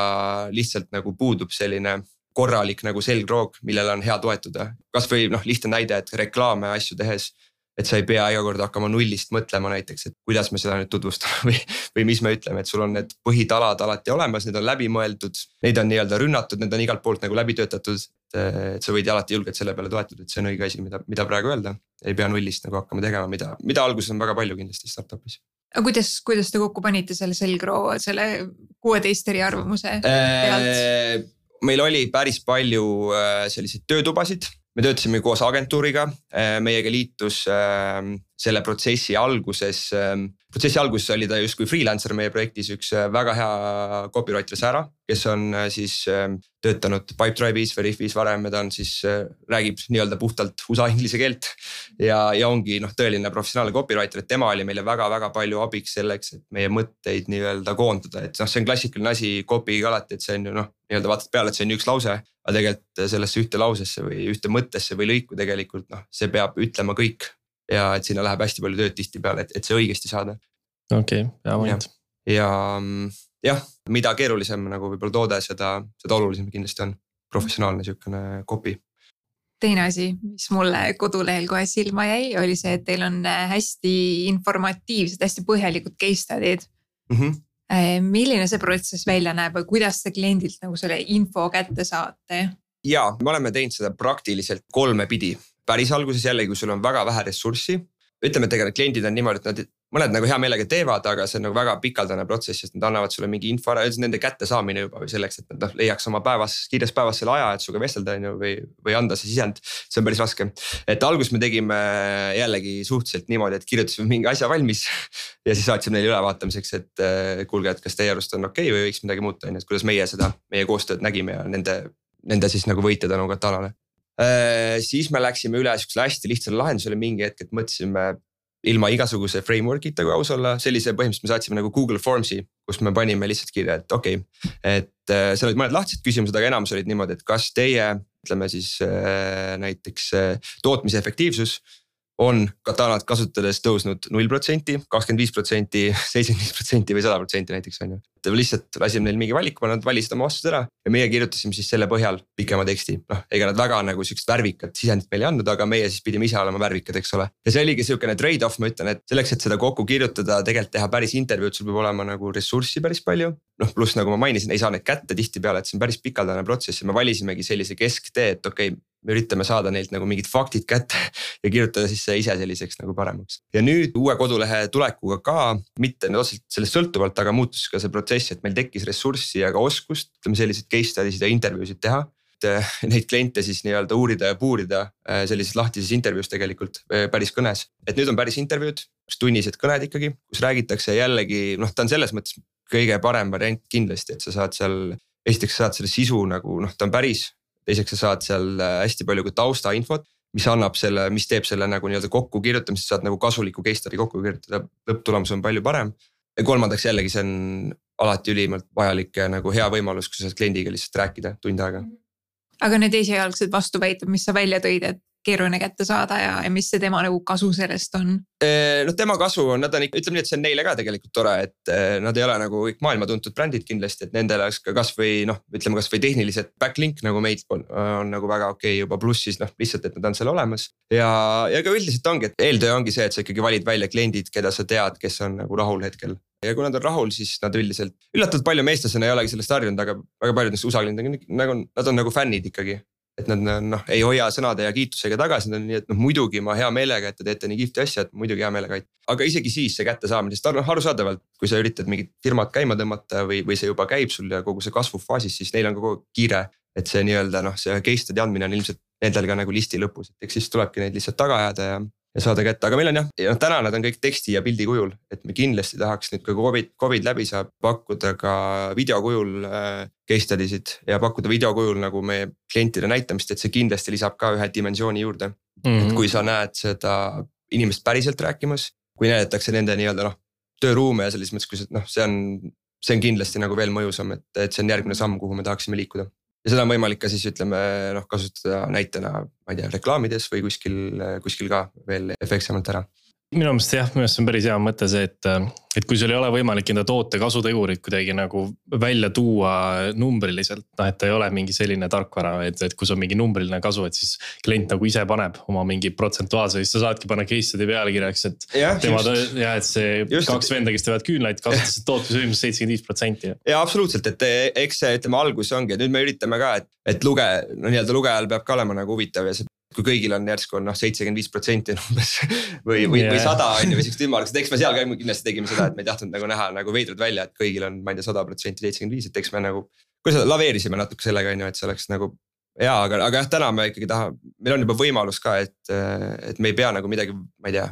lihtsalt nagu puudub selline korralik nagu selgroog, millele on hea toetuda. kasvõi noh, lihtne näide, et reklaame asju tehes et sa ei pea iga kord hakkama nullist mõtlema näiteks, et kuidas me seda nüüd tutvustame või, või mis me ütleme, et sul on need põhitalad alati olemas, need on läbimõeldud. Neid on nii-öelda rünnatud, need on igalt poolt nagu läbi töötatud. et sa võid alati julgelt selle peale toetuda, et see on õige asi, mida, mida praegu öelda. ei pea nullist nagu hakkama tegema, mida, mida alguses on väga palju kindlasti startup'is aga kuidas, kuidas te kokku panite selle selgroo, selle kuueteist eri arvamuse pealt? Äh, meil oli päris palju äh, selliseid töötubasid. Me töötasime koos agentuuriga, äh, meiega liitus ähm, selle protsessi alguses, protsessi alguses oli ta justkui freelancer meie projektis, üks äh, väga hea copywriter Sära, kes on äh, siis ähm, töötanud Pipedrive'is, Veriffis varem ja ta on siis, räägib nii-öelda puhtalt USA inglise keelt. ja, ja ongi noh, tõeline professionaalne copywriter, et tema oli meile väga-väga palju abiks selleks, et meie mõtteid nii-öelda koondada, et noh, see on klassikaline asi copy'ga alati, et see on ju noh, nii-öelda vaatad peale, et see on üks lause aga tegelikult sellesse ühte lausesse või ühte mõttesse või lõiku tegelikult noh, see peab ütlema kõik. Ja et sinna läheb hästi palju tööd tihtipeale, et, et see õigesti saada. okei okay,, hea point. ja, ja jah, mida keerulisem nagu võib-olla toode, seda, seda olulisem kindlasti on professionaalne sihukene copy teine asi, mis mulle kodulehel kohe silma jäi, oli see, et teil on hästi informatiivsed, hästi põhjalikud case study'd mm. -hmm Äh, milline see protsess välja näeb või kuidas te kliendilt nagu selle info kätte saate? ja me oleme teinud seda praktiliselt kolme pidi. Päris alguses jällegi, kui sul on väga vähe ressurssi, ütleme, et tegelikult kliendid on niimoodi, et nad mõned nagu hea meelega teevad, aga see on nagu väga pikaldane protsess, sest nad annavad sulle mingi info ära nende kättesaamine juba või selleks, et nad noh leiaks oma päevas, kiires päevas selle aja, et sinuga vestelda on ju või, või anda see sisend. see on päris raske, et alguses me tegime jällegi suhteliselt niimoodi, et kirjutasime mingi asja valmis. *laughs* ja siis saatsime neile ülevaatamiseks, et äh, kuulge, et kas teie arust on okei okay või võiks midagi muuta, on ju, et kuidas meie seda, meie koostööd nägime ja nende, nende siis nagu võite tänu Katanale äh, siis me läksime üle sihukesele hästi lihtsale lahendusele mingi hetk, et mõtlesime ilma igasuguse framework'ita, kui aus olla, sellise põhimõtteliselt me saatsime nagu Google Forms'i, kus me panime lihtsalt kirja, et okei okay,. et äh, seal olid mõned lahtised küsimused, aga enamus olid niimoodi, et kas teie ütleme siis äh, näiteks äh, tootmise efektiivsus on Katanat kasutades tõusnud null protsenti, kakskümmend viis protsenti, seitsekümmend viis protsenti või sada protsenti näiteks on ju. Et lihtsalt lasime neil mingi valiku, nad valisid oma vastused ära ja meie kirjutasime siis selle põhjal pikema teksti. noh, ega nad väga nagu sihukest värvikat sisendit meile ei andnud, aga meie siis pidime ise olema värvikad, eks ole. ja see oligi sihukene trade-off, ma ütlen, et selleks, et seda kokku kirjutada, tegelikult teha päris intervjuud, sul peab olema nagu ressurssi päris palju. noh, pluss nagu ma mainisin, ei saa neid kätte tihtipeale, et see on päris pikaldane protsess ja me valisimegi sellise kesktee, et okei okay, me üritame saada neilt nagu mingid faktid kätte *laughs* ja kirjutada siis see ise selliseks nagu paremaks. ja nüüd uue kodulehe tulekuga ka, mitte otseselt sellest sõltuvalt, aga muutus ka see protsess, et meil tekkis ressurssi ja ka oskust, ütleme selliseid case study sid ja intervjuusid teha et eh, *laughs* neid kliente siis nii-öelda uurida ja puurida eh, sellises lahtises intervjuus tegelikult eh, päris kõnes. et nüüd on päris intervjuud, tunnised kõned ikkagi, kus räägitakse jällegi noh, ta on selles mõttes kõige parem variant kindlasti, et sa saad seal. esiteks saad selle sisu nagu noh, ta on päris teiseks sa saad seal äh, hästi palju ka taustainfot, mis annab selle, mis teeb selle nagu nii-öelda kokkukirjutamist, saad nagu kasuliku case study kokku kirjutada, lõpptulemus on palju parem. ja kolmandaks jällegi see on alati ülimalt vajalik ja nagu hea võimalus, kui sa saad kliendiga lihtsalt rääkida tund aega. aga need esialgsed vastuväited, mis sa välja tõid, et keeruline kätte saada ja, ja mis see tema nagu kasu sellest on? noh, tema kasu on, nad on ikka, ütleme nii, et see on neile ka tegelikult tore, et nad ei ole nagu kõik maailma tuntud brändid kindlasti, et nendele oleks ka kasvõi noh, ütleme kasvõi tehnilised backlink nagu meil on, on nagu väga okei okay juba, pluss siis noh, lihtsalt, et nad on seal olemas. ja, ja ka üldiselt ongi, et eeltöö ongi see, et sa ikkagi valid välja kliendid, keda sa tead, kes on nagu rahul hetkel ja kui nad on rahul, siis nad üldiselt, üllatavalt palju meestlasena ei olegi sellest harjunud, aga väga paljud neist USA kliendid on nagu, nad on nagu fännid ikkagi et nad noh, ei hoia sõnade ja kiitusega tagasi, nad on nii, et noh, muidugi ma hea meelega, et te teete nii kihvti asja, et muidugi hea meelega aitan. aga isegi siis see kättesaamine, sest noh arusaadavalt, kui sa üritad mingit firmat käima tõmmata või, või see juba käib sul ja kogu see kasvufaasis, siis neil on kogu aeg kiire. et see nii-öelda noh, see case study andmine on ilmselt nendel ka nagu listi lõpus, et eks siis tulebki neid lihtsalt taga ajada ja ja saada kätte, aga meil on jah, ja noh täna nad on kõik teksti ja pildi kujul, et me kindlasti tahaks nüüd, kui Covid, Covid läbi saab, pakkuda ka video kujul äh, case study sid ja pakkuda video kujul nagu meie klientide näitamist, et see kindlasti lisab ka ühe dimensiooni juurde mm. -hmm. et kui sa näed seda inimest päriselt rääkimas, kui näidatakse nende nii-öelda noh, tööruume ja selles mõttes, kui see noh, see on, see on kindlasti nagu veel mõjusam, et, et see on järgmine samm, kuhu me tahaksime liikuda ja seda on võimalik ka siis ütleme noh, kasutada näitena, ma ei tea, reklaamides või kuskil, kuskil ka veel efektsemalt ära minu meelest jah, minu meelest see on päris hea mõte see, et, et kui sul ei ole võimalik enda toote kasutegurit kuidagi nagu välja tuua numbriliselt. noh, et ta ei ole mingi selline tarkvara, et, et kui sul on mingi numbriline kasu, et siis klient nagu ise paneb oma mingi protsentuaalse, siis sa saadki panna case study pealkirjaks, et. tema ja et see just. kaks venda, kes teevad küünlaid, kasutasid *laughs* tootmisvõimsust seitsekümmend viis protsenti. ja absoluutselt, et eks see ütleme algus ongi, et nüüd me üritame ka, et, et luge, no nii-öelda lugejal peab ka olema nagu huvitav ja see kui kõigil on järsku on noh, seitsekümmend viis protsenti umbes *laughs* või, või yeah., või sada on ju, või siuksed ümmargused, eks me seal ka kindlasti tegime seda, et me ei tahtnud nagu näha nagu veidrad välja, et kõigil on, ma ei tea, sada protsenti, seitsekümmend viis, et eks me nagu. kuidas laveerisime natuke sellega on ju, et see oleks nagu ja, aga, aga jah, täna me ikkagi tahame, meil on juba võimalus ka, et, et me ei pea nagu midagi, ma ei tea,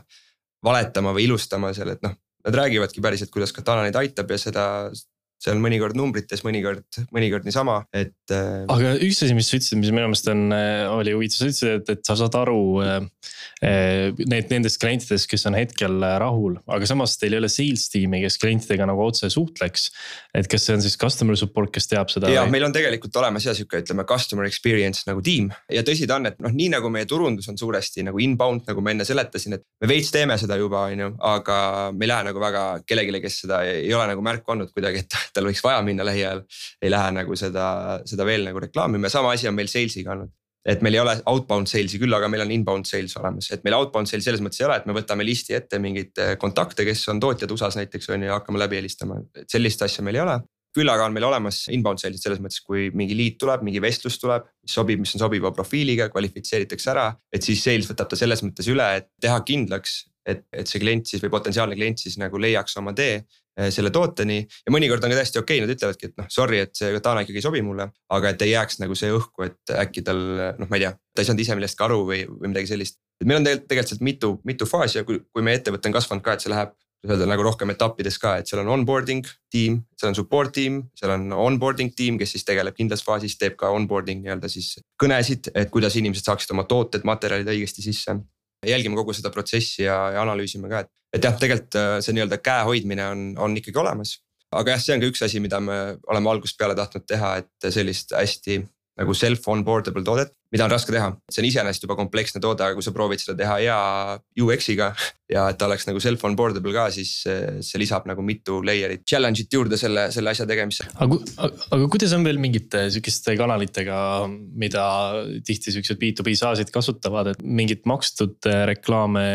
valetama või ilustama seal, et noh. Nad räägivadki päriselt, kuidas Katana neid aitab ja seda, seal mõnikord numbrites, mõnikord, mõnikord niisama, et. Äh, aga üks asi, mis sa ütlesid, mis minu meelest on, äh, oli huvitav, sa ütlesid, et, et sa saad aru äh, need nendest klientidest, kes on hetkel rahul, aga samas teil ei ole sales tiimi, kes klientidega nagu otse suhtleks. et kas see on siis customer support, kes teab seda? ja või? meil on tegelikult olemas ja sihuke, ütleme customer experience nagu tiim ja tõsi ta on, et noh, nii nagu meie turundus on suuresti nagu inbound, nagu ma enne seletasin, et me veits teeme seda juba, on ju, aga me ei lähe nagu väga kellelegi, kes seda ei, ei ole nagu märku andnud kuidagi, et *laughs* tal võiks vaja minna lähiajal. ei lähe nagu seda, seda veel nagu reklaamima ja sama asi on meil sales'iga olnud et meil ei ole outbound sales'i küll, aga meil on inbound sales olemas, et meil outbound sales selles mõttes ei ole, et me võtame listi ette mingeid eh, kontakte, kes on tootjad USA-s näiteks on ju ja hakkame läbi helistama, et sellist asja meil ei ole. küll aga on meil olemas inbound sales'id selles mõttes, kui mingi liit tuleb, mingi vestlus tuleb, mis sobib, mis on sobiva profiiliga, kvalifitseeritakse ära. et siis sales võtab ta selles mõttes üle, et teha kindlaks, et, et see klient siis või potentsiaalne klient siis nagu leiaks oma tee selle tooteni. ja mõnikord on ka täiesti okei okay,, nad ütlevadki, et noh, sorry, et see Katana ikkagi ei sobi mulle. aga et ei jääks nagu see õhku, et äkki tal noh, ma ei tea, ta ei saanud ise millestki aru või, või midagi sellist. et meil on tegelikult, tegelikult mitu, mitu faasi ja kui, kui meie ettevõte on kasvanud ka, et see läheb öelda nagu rohkem etappides ka, et seal on onboarding tiim, seal on support tiim, seal on onboarding tiim, kes siis tegeleb kindlas faasis, teeb ka onboarding nii-öelda siis kõnesid, et kuidas inimesed saaksid oma tooted, materjalid õigesti sisse jälgime kogu seda protsessi ja, ja analüüsime ka, et, et jah, tegelikult äh, see nii-öelda käe hoidmine on, on ikkagi olemas. aga jah, see on ka üks asi, mida me oleme algusest peale tahtnud teha, et sellist hästi nagu self onboardable toodet, mida on raske teha. see on iseenesest juba kompleksne toode, aga kui sa proovid seda teha hea UX-iga ja et ta oleks nagu self onboardable ka, siis see lisab nagu mitu layer'it challenge'it juurde selle, selle asja tegemisse. aga, aga kuidas on veel mingite sihukeste kanalitega, mida tihti siuksed B2B SaaS-id kasutavad, et mingit makstud reklaame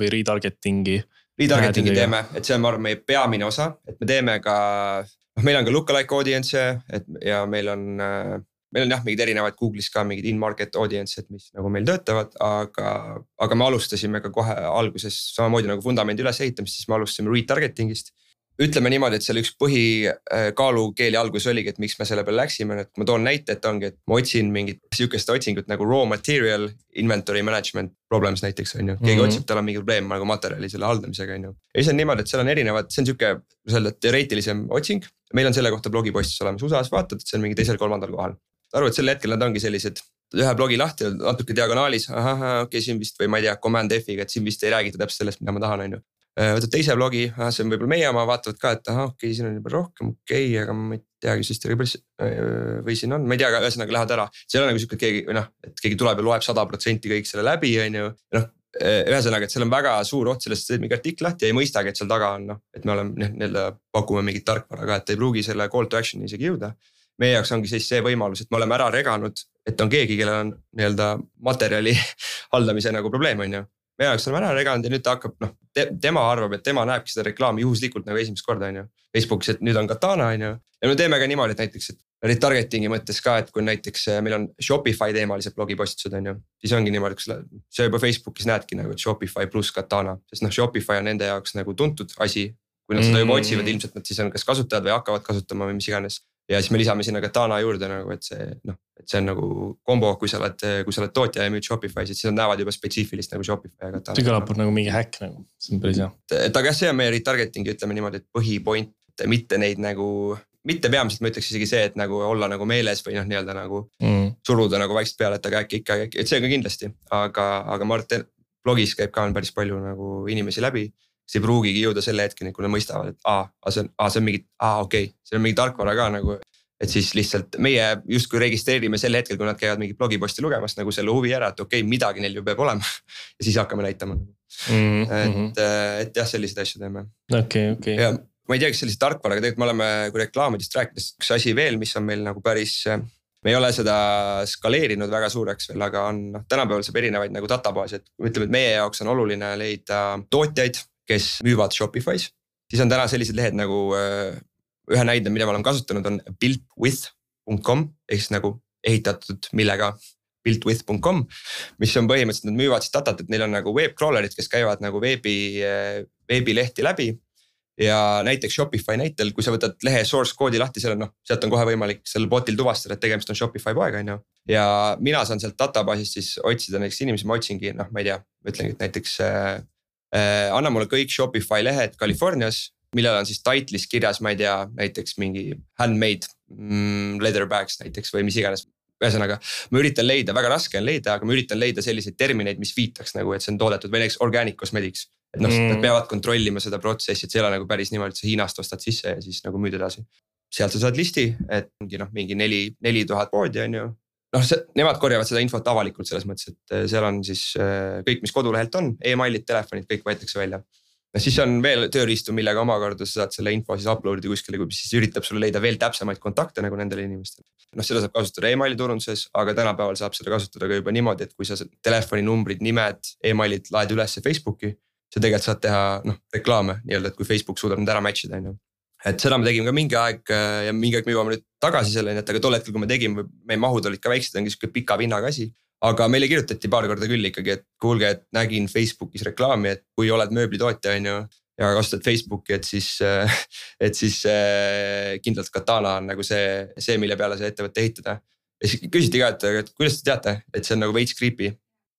või retargeting'i? Retargeting'i teeme, et see on, ma arvan, meie peamine osa, et me teeme ka noh, meil on ka look-alike audience'e, et ja meil on äh, meil on jah, mingid erinevad Google'is ka mingid in-market audience'id, mis nagu meil töötavad, aga, aga me alustasime ka kohe alguses samamoodi nagu vundamendi ülesehitamist, siis me alustasime retargeting'ist ütleme niimoodi, et seal üks põhikaalukeeli alguses oligi, et miks me selle peale läksime, et ma toon näite, et ongi, et ma otsin mingit sihukest otsingut nagu raw material inventory management problems näiteks on ju. keegi mm -hmm. otsib, tal on mingi probleem nagu materjali selle haldamisega on ju. ja siis on niimoodi, et seal on erinevad, see on sihuke, öelda, teoreetilisem otsing. meil on selle kohta blogipostis olemas, USA-s vaatad, et see on mingi teisel-kolmandal kohal aru, et sel hetkel nad ongi sellised ühe blogi lahti, natuke diagonaalis, ahah, okei okay,, siin vist või ma ei tea, command F-iga, et siin vist ei räägita täpselt sellest, mida ma tahan, on ju. Äh, võtad teise blogi, ahah, see on võib-olla meie oma, vaatavad ka, et ahah, okei okay,, siin on juba rohkem, okei okay,, aga ma ei teagi, siis terve päris või siin on, ma ei tea, aga ühesõnaga lähevad ära. see ei ole nagu sihuke, et keegi või noh, et keegi tuleb ja loeb sada protsenti kõik selle läbi, on ju, noh äh, ühesõnaga, et seal on väga suur oht sellest, et teed mingi artikli lahti ja ei mõistagi, et seal taga on noh, et me oleme nii-öelda pakume mingit tarkvara ka, et ei pruugi selle call to action'i isegi jõuda meie jaoks ongi siis see võimalus, et me oleme ära reganud, et on keegi, kellel on nii-öelda materjali *laughs* haldamise nagu probleem, on ju. meie jaoks oleme ära reganud ja nüüd ta hakkab noh te,, tema arvab, et tema näebki seda reklaami juhuslikult nagu esimest korda, on ju. Facebookis, et nüüd on Katana, on ju. ja me teeme ka niimoodi, et näiteks, et retargeting'i mõttes ka, et kui näiteks äh, meil on Shopify teemalised blogipostitused, on ju. siis ongi niimoodi, kus sa juba Facebookis näedki nagu, et Shopify pluss Katana, sest noh, Shopify on nende jaoks nagu tuntud asi kui nad seda juba otsivad, mm. ilmselt nad siis on kas kasutajad või hakkavad kasutama või mis iganes ja siis me lisame sinna Katana juurde nagu, et see noh, et see on nagu kombo, kui sa oled, kui sa oled tootja ja müüd Shopify's, et siis nad näevad juba spetsiifilist nagu Shopify ja Katana. see kõlab nagu mingi häkk nagu, see on päris hea. et aga jah, see on meie retargeting'i, ütleme niimoodi, et põhipoint, mitte neid nagu mitte peamiselt ma ütleks isegi see, et nagu olla nagu meeles või noh, nii-öelda nagu mm. suruda nagu vaikselt peale, et aga äkki ikka, et see ka kindlasti, aga, aga ma arvan, et blogis käib ka päris palju nagu inimesi läbi siis ei pruugigi jõuda selle hetkeni, kui nad mõistavad, et aa, see on, aa, see on mingi, aa, okei okay,, see on mingi tarkvara ka nagu. et siis lihtsalt meie justkui registreerime sel hetkel, kui nad käivad mingit blogiposti lugemas nagu selle huvi ära, et okei okay,, midagi neil ju peab olema *laughs* ja siis hakkame näitama mm. -hmm. et, äh, et jah, selliseid asju teeme. okei, okei. ja ma ei tea, kas sellise tarkvaraga tegelikult me oleme, kui reklaamidest rääkides, üks asi veel, mis on meil nagu päris me ei ole seda skaleerinud väga suureks veel, aga on noh, tänapäeval saab erinevaid nagu databaase, et ütleme, et meie jaoks on oluline leida tootjaid kes müüvad Shopify's. siis on täna sellised lehed nagu äh, ühe näide, mida me oleme kasutanud, on builtwith.com ehk siis nagu ehitatud millega builtwith.com, mis on põhimõtteliselt, nad müüvad siis datat, et neil on nagu web crawler'id, kes käivad nagu veebi, äh, veebilehti läbi. ja näiteks Shopify näitel, kui sa võtad lehe source koodi lahti, seal on noh, sealt on kohe võimalik sellel bot'il tuvastada, et tegemist on Shopify poega, on ju. ja mina saan sealt databaasist siis otsida näiteks inimesi, ma otsingi noh, ma ei tea, ütlengi, et näiteks Äh, anna mulle kõik Shopify lehed Californias, millel on siis title'is kirjas, ma ei tea, näiteks mingi handmade mm, leather bags näiteks või mis iganes. ühesõnaga, ma üritan leida, väga raske on leida, aga ma üritan leida selliseid termineid, mis viitaks nagu, et see on toodetud või näiteks organic cosmetics. et noh mm., nad peavad kontrollima seda protsessi, et see ei ole nagu päris niimoodi, et sa Hiinast ostad sisse ja siis nagu müüd edasi. sealt sa saad listi, et ongi noh, mingi neli, neli tuhat poodi on ju, noh, nemad korjavad seda infot avalikult selles mõttes, et äh, seal on siis äh, kõik, mis kodulehelt on e, emailid, telefonid, kõik võetakse välja. ja siis on veel tööriistu, millega omakorda sa saad selle info siis upload ida kuskile, mis siis üritab sulle leida veel täpsemaid kontakte nagu nendele inimestele. noh, seda saab kasutada emaili turunduses, aga tänapäeval saab seda kasutada ka juba niimoodi, et kui sa telefoninumbrid, nimed e, emailid laed ülesse Facebooki. sa tegelikult saad teha noh reklaame nii-öelda, et kui Facebook suudab need ära match ida on ju et seda me tegime ka mingi aeg äh, ja mingi aeg me jõuame nüüd tagasi selleni, et aga tol hetkel, kui me tegime, meie mahud olid ka väiksed, ongi sihuke pika vinnaga asi. aga meile kirjutati paar korda küll ikkagi, et kuulge, et nägin Facebookis reklaami, et kui oled mööblitootja, on ju. ja kasutad Facebooki, et siis, äh, *laughs* et siis äh, kindlalt Katana on nagu see, see, mille peale see ettevõte ehitada. ja siis küsiti ka, et, et kuidas te teate, et see on nagu veits creepy.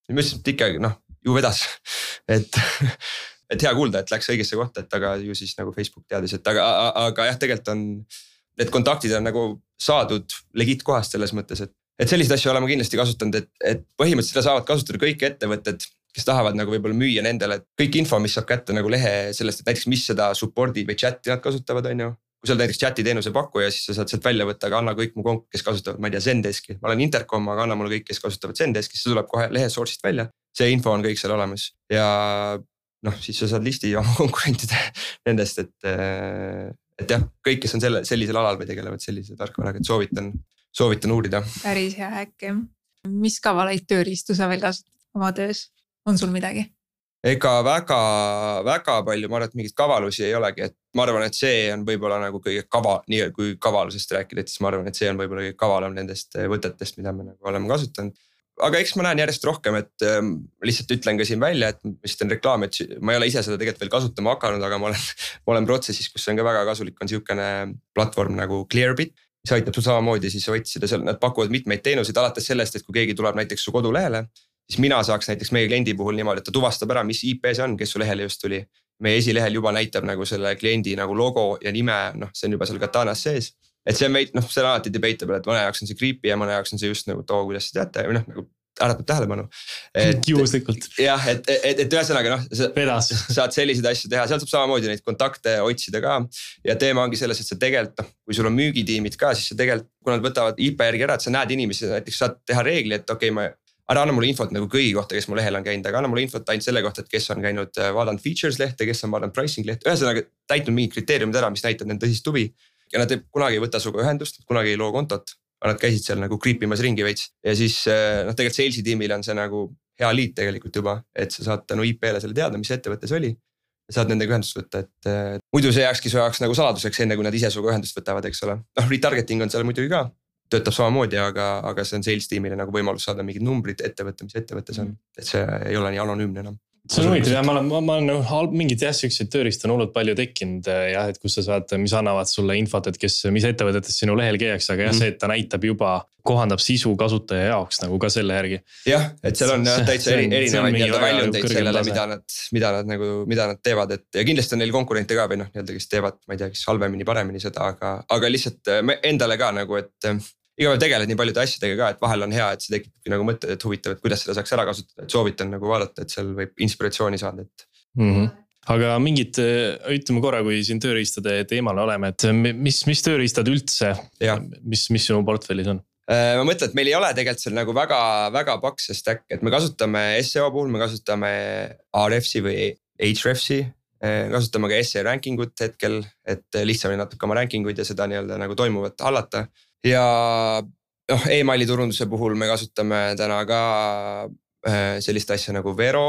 ma ütlesin, et ikkagi noh, ju vedas, *laughs* et *laughs* et hea kuulda, et läks õigesse kohta, et aga ju siis nagu Facebook teadis, et aga, aga jah, tegelikult on. Need kontaktid on nagu saadud legit kohast selles mõttes, et, et selliseid asju oleme kindlasti kasutanud, et, et põhimõtteliselt seda saavad kasutada kõik ettevõtted, kes tahavad nagu võib-olla müüa nendele, et kõik info, mis saab kätte nagu lehe sellest, et näiteks, mis seda support'i või chat'i nad kasutavad, on ju kui sa oled näiteks chat'i teenuse pakkuja, siis sa saad sealt välja võtta, aga anna kõik mu konk, kes kasutavad, ma ei tea, Zendeski. ma olen Intercom, aga anna mulle kõik, kes kasutavad Zendeski, see tuleb kohe lehe source'ist välja. see info on kõik seal olemas ja noh, siis sa saad listi oma *laughs* konkurentide nendest, et. et jah, kõik, kes on selle, sellisel alal või tegelevad sellise tarkvaraga, et soovitan, soovitan uurida. päris hea häkk jah. mis kavalaid tööriistu sa veel kasutad oma töös, on sul midagi? ega väga, väga palju, ma arvan, et mingeid kavalusi ei olegi, et ma arvan, et see on võib-olla nagu kõige kava, nii kui kavalusest rääkida, et siis ma arvan, et see on võib-olla kõige kavalam nendest eh, võtetest, mida me nagu oleme kasutanud. Aga eks ma näen järjest rohkem, et ähm, lihtsalt ütlen ka siin välja, et ma lihtsalt teen reklaami, et ma ei ole ise seda tegelikult veel kasutama hakanud, aga ma olen, *laughs* ma olen protsessis, kus see on ka väga kasulik, on sihukene platvorm nagu Clearbit mis aitab sul samamoodi siis otsida seal, nad pakuvad mitmeid teenuseid alates sellest, et kui keegi tuleb näiteks su kodulehele siis mina saaks näiteks meie kliendi puhul niimoodi, et ta tuvastab ära, mis IP see on, kes su lehele just tuli. meie esilehel juba näitab nagu selle kliendi nagu logo ja nime, noh, see on juba seal Katanas sees. Et see on veid, noh, see on alati debatable, et mõne jaoks on see creepy ja mõne jaoks on see just nagu, et oo, kuidas te teate või noh, nagu äratab tähelepanu. *laughs* juhuslikult. jah, et, et, et, et ühesõnaga noh, sa *laughs* saad selliseid asju teha, seal saab samamoodi neid kontakte otsida ka. ja teema ongi selles, et sa tegelikult noh, kui sul on müügitiimid ka, siis sa tegelikult, kui nad võtavad IP järgi ära, et sa näed inimesi, näiteks saad teha reegli, et okei okay,, ma ära anna mulle infot nagu kõigi kohta, kes mu lehel on käinud, aga anna mulle infot ainult selle kohta, et kes on käinud, äh, vaadanud features lehte, kes on vaadanud pricing lehte, ühesõnaga täitnud mingid kriteeriumid ära, mis näitab nende tõsist huvi. Ja nad kunagi ei võta sinuga ühendust, kunagi ei loo kontot, aga nad käisid seal nagu creep imas ringi veits. ja siis äh, noh, tegelikult sales'i tiimil on see nagu hea liit tegelikult juba, et sa saad tänu IP-le selle teada, mis ettevõte see oli saad nendega ühendust võtta, et äh, muidu see jääkski su jaoks nagu saladuseks, enne kui nad ise sinuga ühendust võtavad, eks ole. noh, retargeting on seal muidugi ka, töötab samamoodi, aga, aga see on sales tiimile nagu võimalus saada mingid numbrid ettevõtte, mis ettevõte see on, et see ei ole nii anonüümne enam see on huvitav jah, ma olen, ma olen nagu mingeid jah, siukseid tööriistu on hullult palju tekkinud äh, jah, et kus sa saad, mis annavad sulle infot, et kes, mis ettevõtetes sinu lehel käiakse, aga jah mm, see, et ta näitab juba, kohandab sisu kasutaja jaoks nagu ka selle järgi. jah, et seal on jah täitsa eri, erinevaid nii-öelda väljundeid sellele, mida nad, mida nad nagu, mida nad teevad, et ja kindlasti on neil konkurente ka või noh, nii-öelda, kes teevad, ma ei tea, kes halvemini, paremini seda, aga, aga lihtsalt äh, endale ka nagu, et iga päev tegeled nii paljude asjadega ka, et vahel on hea, et see tekitabki nagu mõtted, et huvitav, et kuidas seda saaks ära kasutada, et soovitan nagu vaadata, et seal võib inspiratsiooni saada, et mm. -hmm aga mingid, ütleme korra, kui siin tööriistade teemal oleme, et mis, mis tööriistad üldse, mis, mis sinu portfellis on? Äh, ma mõtlen, et meil ei ole tegelikult seal nagu väga, väga paks see stack, et me kasutame seo puhul, me kasutame RFC või Hrefsi. Äh, kasutame ka SE ranking ut hetkel, et lihtsamini natuke oma ranking uid ja seda nii-öelda nagu toimuvat hallata ja noh, emaili turunduse puhul me kasutame täna ka äh, sellist asja nagu Vero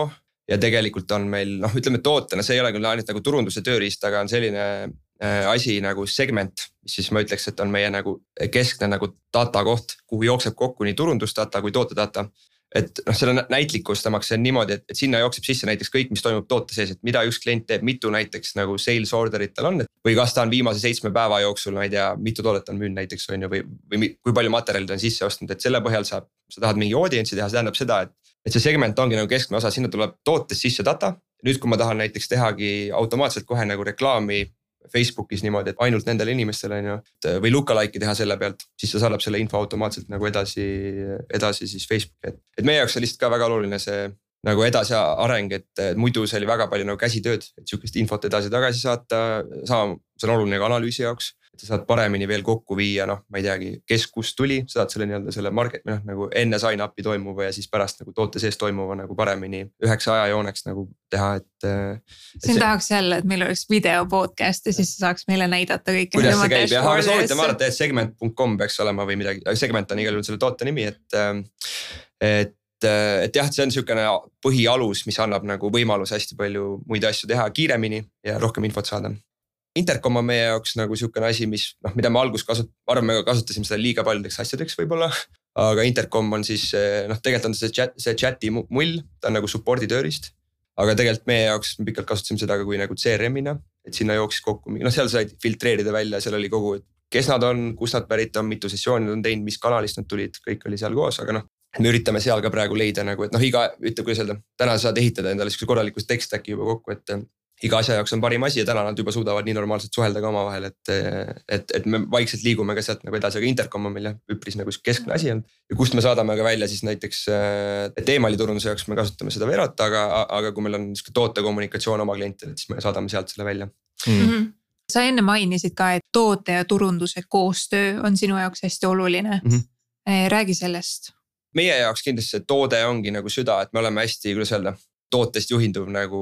ja tegelikult on meil noh, ütleme tootena, see ei ole küll ainult nagu turunduse tööriist, aga on selline äh, asi nagu segment, mis siis ma ütleks, et on meie nagu keskne nagu data koht, kuhu jookseb kokku nii turundusdata kui tootedata et noh, selle näitlikustamaks see on niimoodi, et, et sinna jookseb sisse näiteks kõik, mis toimub toote sees, et mida üks klient teeb, mitu näiteks nagu sales order'it tal on. Või kas ta on viimase seitsme päeva jooksul, ma ei tea, mitu toodet on müünud näiteks on ju, või, või kui palju materjali ta on sisse ostnud, et selle põhjal saab, sa tahad mingi audience'i teha, see tähendab seda, et. et see segment ongi nagu keskne osa, sinna tuleb tootest sisse data. nüüd, kui ma tahan näiteks tehagi automaatselt kohe nagu reklaami Facebookis niimoodi, et ainult nendele inimestele on ju. või lookalike'i teha selle pealt, siis ta saadab selle info automaatselt nagu edasi, edasi siis Facebooki, et, et meie jaoks on lihtsalt ka väga oluline see nagu edasiareng, et muidu see oli väga palju nagu käsitööd, et sihukest infot edasi-tagasi saata, sama, see on oluline ka analüüsi jaoks et sa saad paremini veel kokku viia, noh, ma ei teagi, kes kust tuli, sa saad selle nii-öelda selle market noh, nagu enne sign-up'i toimuva ja siis pärast nagu toote sees toimuva nagu paremini üheks ajajooneks nagu teha, et. siin tahaks jälle, et meil oleks video podcast ja siis sa saaks meile näidata kõike. kuidas see käib jah, aga soovitan vaadata, et segment.com peaks olema või midagi, segment on igal juhul selle toote nimi, et, et et jah, see on sihukene põhialus, mis annab nagu võimaluse hästi palju muid asju teha kiiremini ja rohkem infot saada Intercom on meie jaoks nagu sihukene asi, mis noh, mida me alguses kasut-, ma arvan, me kasutasime seda liiga paljudeks asjadeks võib-olla. aga Intercom on siis noh, tegelikult on see chat, see chat'i mull, ta on nagu support'i tööriist. aga tegelikult meie jaoks me pikalt kasutasime seda ka kui nagu CRM-ina, et sinna jooksis kokku, noh seal said filtreerida välja, seal oli kogu, kes nad on, kust nad pärit on, mitu sessiooni nad on teinud, mis kanalist nad tulid, kõik oli seal koos, aga noh me üritame seal ka praegu leida nagu, et noh, iga, ütleme, kuidas öelda, täna sa saad ehitada endale sihukese korraliku tech stack'i juba kokku, et iga asja jaoks on parim asi ja täna nad juba suudavad nii normaalselt suhelda ka omavahel, et, et, et me vaikselt liigume ka sealt nagu edasi, aga Intercom on meil jah üpris nagu keskne asi olnud. ja kust me saadame ka välja siis näiteks, et emaili turunduse jaoks me kasutame seda Verot, aga, aga kui meil on sihuke tootekommunikatsioon oma klientidele, siis me saadame sealt selle välja mm. -hmm sa enne mainisid ka, et toote ja turunduse koostöö on sinu jaoks hästi oluline mm. -hmm. räägi sellest. Meie jaoks kindlasti see toode ongi nagu süda, et me oleme hästi, kuidas öelda, tootest juhinduv nagu